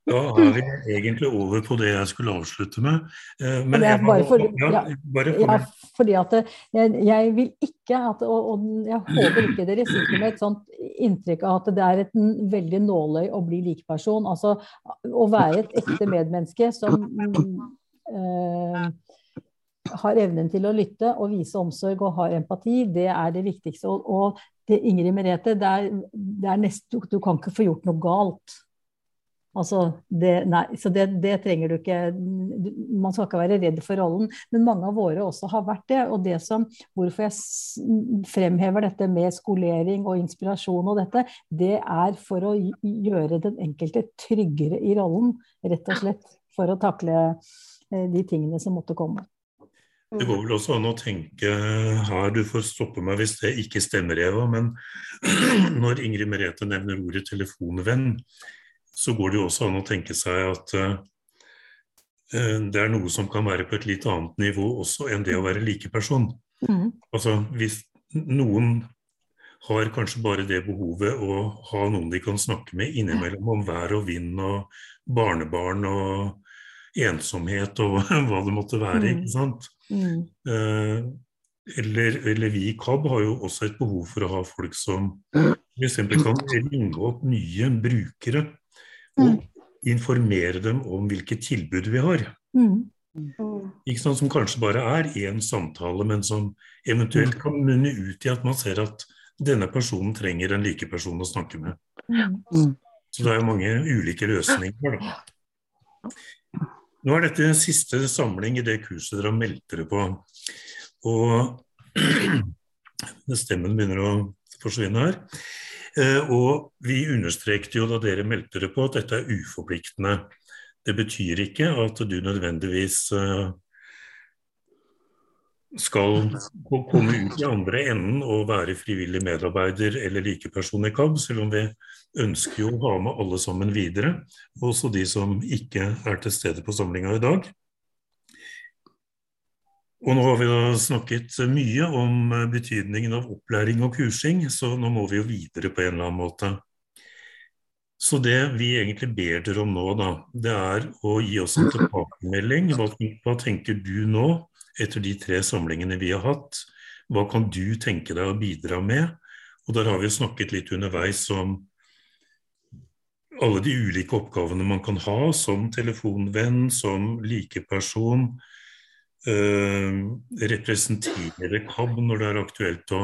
Da er vi egentlig over på det jeg skulle avslutte med. Eh, Men jeg må- bare for- ja, bare Ja, fordi at jeg, jeg vil ikke at, og, og jeg håper ikke dere sitter med et sånt inntrykk av at det er et veldig nåløy å bli likeperson. Altså å være et ekte medmenneske som øh, har evnen til å lytte og vise omsorg og har empati, det er det viktigste. Og, og det, Ingrid Merete, det er, det er nest, du, du kan ikke få gjort noe galt. Altså, det, nei, så det, det trenger du ikke. Man skal ikke være redd for rollen. Men mange av våre også har vært det. Og det som, hvorfor jeg fremhever dette med skolering og inspirasjon og dette, det er for å gjøre den enkelte tryggere i rollen. Rett og slett. For å takle eh, de tingene som måtte komme. Det går vel også an å tenke her, du får stoppe meg hvis det ikke stemmer, Eva, men når Ingrid Merete nevner ordet telefonvenn, så går det jo også an å tenke seg at uh, det er noe som kan være på et litt annet nivå også enn det å være likeperson. Mm. Altså hvis noen har kanskje bare det behovet å ha noen de kan snakke med innimellom om vær og vind og barnebarn og ensomhet og hva det måtte være, mm. ikke sant. Mm. Uh, eller, eller, vi i KAB har jo også et behov for å ha folk som f.eks. kan ringe opp nye brukere og mm. informere dem om hvilke tilbud vi har. Mm. Ikke sånn Som kanskje bare er én samtale, men som eventuelt kan munne ut i at man ser at denne personen trenger en likeperson å snakke med. Så det er jo mange ulike løsninger. Da. Nå er dette siste samling i det kurset dere har meldt dere på. Og stemmen begynner å forsvinne her. Eh, og vi understrekte jo da dere meldte dere på at dette er uforpliktende. Det betyr ikke at du nødvendigvis eh, skal komme ut i andre enden og være frivillig medarbeider eller likeperson i KAB, selv om vi ønsker jo å ha med alle sammen videre, også de som ikke er til stede på samlinga i dag. Og nå har vi da snakket mye om eh, betydningen av opplæring og kursing, så nå må vi jo videre på en eller annen måte. Så det vi egentlig ber dere om nå, da, det er å gi oss en tilbakemelding. Hva, hva tenker du nå, etter de tre samlingene vi har hatt? Hva kan du tenke deg å bidra med? Og der har vi snakket litt underveis om alle de ulike oppgavene man kan ha som telefonvenn, som likeperson, representere KAB når det er aktuelt å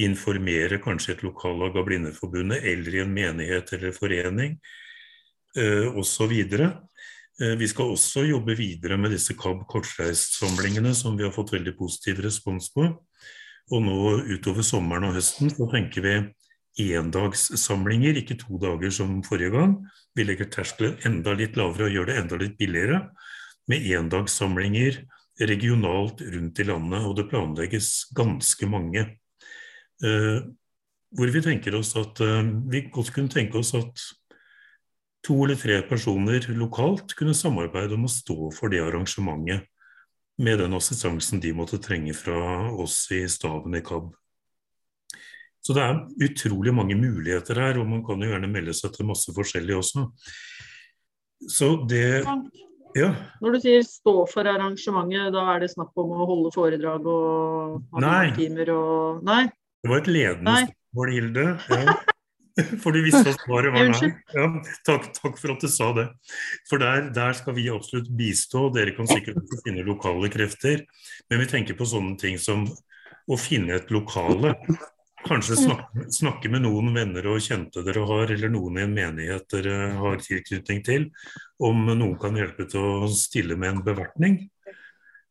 informere kanskje et lokallag av Blindeforbundet eller i en menighet eller forening eh, osv. Eh, vi skal også jobbe videre med disse KAB kortreistsamlingene som vi har fått veldig positiv respons på. Og nå utover sommeren og høsten så tenker vi endagssamlinger, ikke to dager som forrige gang. Vi legger terskelen enda litt lavere og gjør det enda litt billigere med endagssamlinger regionalt rundt i landet, og det planlegges ganske mange. Eh, hvor vi tenker oss at eh, vi godt kunne tenke oss at to eller tre personer lokalt kunne samarbeide om å stå for det arrangementet, med den assistansen de måtte trenge fra oss i staben i KAB. Så det er utrolig mange muligheter her, og man kan jo gjerne melde seg til masse forskjellig også. Så det ja. Når du sier stå for arrangementet, da er det snakk om å holde foredrag og ha timer og Nei? Det var et ledende spørsmål, Hilde. Ja. For du visste at svaret var nei. Ja, takk, takk, for at du sa det. For der, der, skal vi absolutt bistå. Dere kan sikkert finne lokale krefter. Men vi tenker på sånne ting som å finne et lokale Kanskje snakke, snakke, med noen venner og kjente dere har, eller noen i en menighet dere har tilknytning til, om noen kan hjelpe til å stille med en bevertning.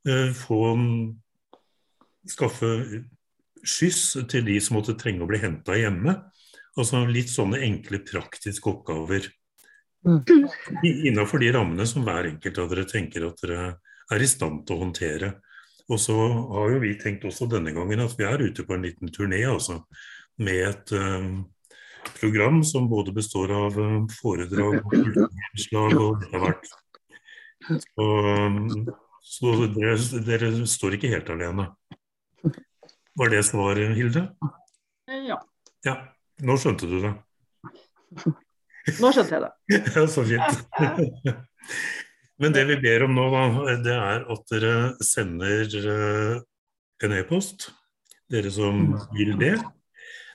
Få få skaffe skyss til de som måtte trenge å bli henta hjemme. Altså litt sånne enkle, praktiske oppgaver. Mm. Innafor de rammene som hver enkelt av dere tenker at dere er i stand til å håndtere. Og så har jo vi tenkt også denne gangen at vi er ute på en liten turné altså, med et um, program som både består av um, foredrag og kulturinnslag og det har vært. Så, um, så dere, dere, står ikke helt alene. Var det svaret, Hilde? Ja. ja. Nå skjønte du det. Nå skjønte jeg det. ja, så fint. Men det vi ber om nå, da, det er at dere sender eh, en e-post, dere som vil det.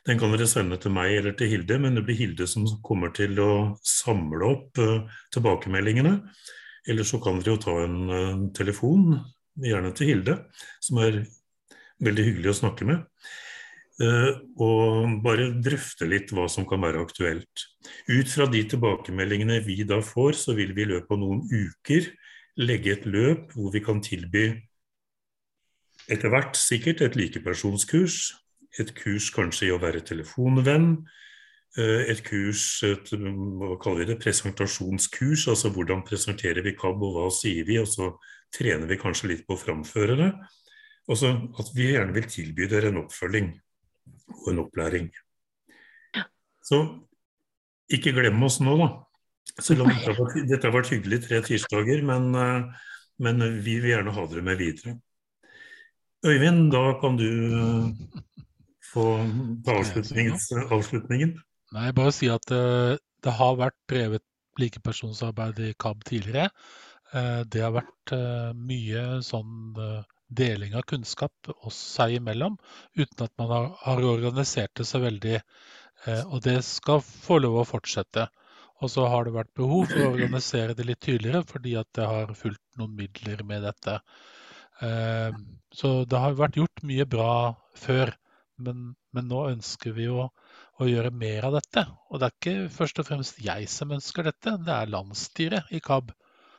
Den kan dere sende til meg eller til Hilde, men det blir Hilde som kommer til å samle opp uh, tilbakemeldingene. Eller så kan dere jo ta en uh, telefon, gjerne til Hilde, som er veldig hyggelig å snakke med. Eh, og bare drøfte litt hva som kan være aktuelt. Ut fra de tilbakemeldingene vi da får, så vil vi i løpet av noen uker legge et løp hvor vi kan tilby etter hvert sikkert et likepersonskurs. Et kurs kanskje i å være telefonvenn. Eh, et kurs, et, hva kaller vi det, presentasjonskurs. Altså hvordan presenterer vi KAB, og hva sier vi? Og så trener vi kanskje litt på å framføre det. Og så at vi gjerne vil tilby dere en oppfølging og en opplæring. Så ikke glem oss nå, da. Selv om dette har vært, dette har vært hyggelig tre tirsdager, men, eh, men vi vil gjerne ha dere med videre. Øyvind, da kan du eh, få ta avslutningen. Nei, bare si at det, det har vært drevet likepersonsarbeid i KAB tidligere. Det har vært mye sånn deling av kunnskap oss seg imellom, uten at man har, organisert det så veldig. og det skal få lov å fortsette. Og så har det vært behov for å organisere det litt tydeligere, fordi at det har fulgt noen midler med dette. Så det har vært gjort mye bra før, men, men nå ønsker vi å, å gjøre mer av dette. Og det er ikke først og fremst jeg som ønsker dette, det er landsstyret i KAB.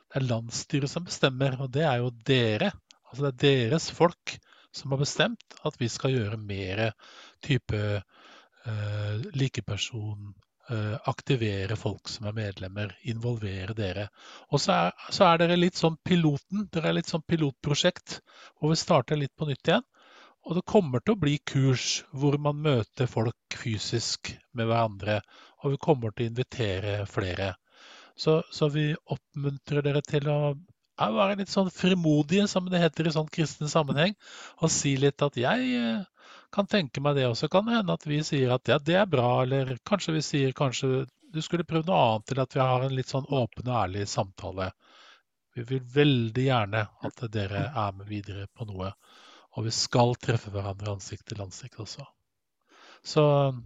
Det er landsstyret som bestemmer, og det er jo dere. Altså det er deres folk som har bestemt at vi skal gjøre mer type eh, likeperson, eh, aktivere folk som er medlemmer, involvere dere. Og så er, så er dere litt sånn piloten, dere er litt sånn pilotprosjekt hvor vi starter litt på nytt igjen. Og det kommer til å bli kurs hvor man møter folk fysisk med hverandre. Og vi kommer til å invitere flere. Så, så vi oppmuntrer dere til å være litt sånn frimodige, som det heter i sånn kristen sammenheng. Og si litt at jeg eh, kan tenke meg det. Og så kan det hende at vi sier at ja, det er bra. Eller kanskje vi sier kanskje du skulle prøvd noe annet, eller at vi har en litt sånn åpen og ærlig samtale. Vi vil veldig gjerne at dere er med videre på noe. Og vi skal treffe hverandre ansikt til ansikt også. Så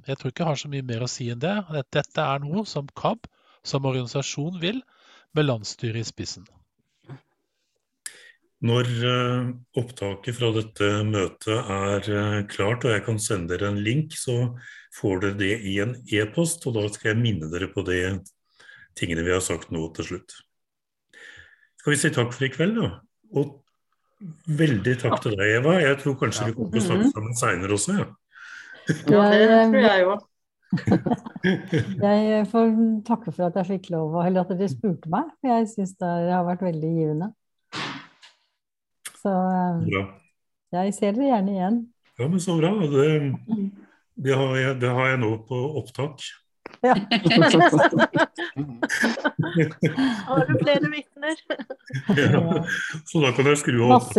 jeg tror ikke jeg har så mye mer å si enn det. Dette er noe som KAB som organisasjon vil, med landsstyret i spissen. Når uh, opptaket fra dette møtet er uh, klart, og jeg kan sende dere en link, så får dere det i en e-post, og da skal jeg minne dere på de tingene vi har sagt nå til slutt. Skal vi si takk for i kveld, da? Og Veldig takk til deg, Eva. Jeg tror kanskje vi kommer til å snakke mhm. sammen seinere også. Ja. ja, det tror jeg òg. jeg får takke for at jeg fikk lov, eller at dere spurte meg. Jeg syns det har vært veldig givende. Så bra. jeg ser dere gjerne igjen. Ja, men så bra. Det, det, har, jeg, det har jeg nå på opptak. Ja. Har du flere vitner? ja. Så da kan jeg skru. Masse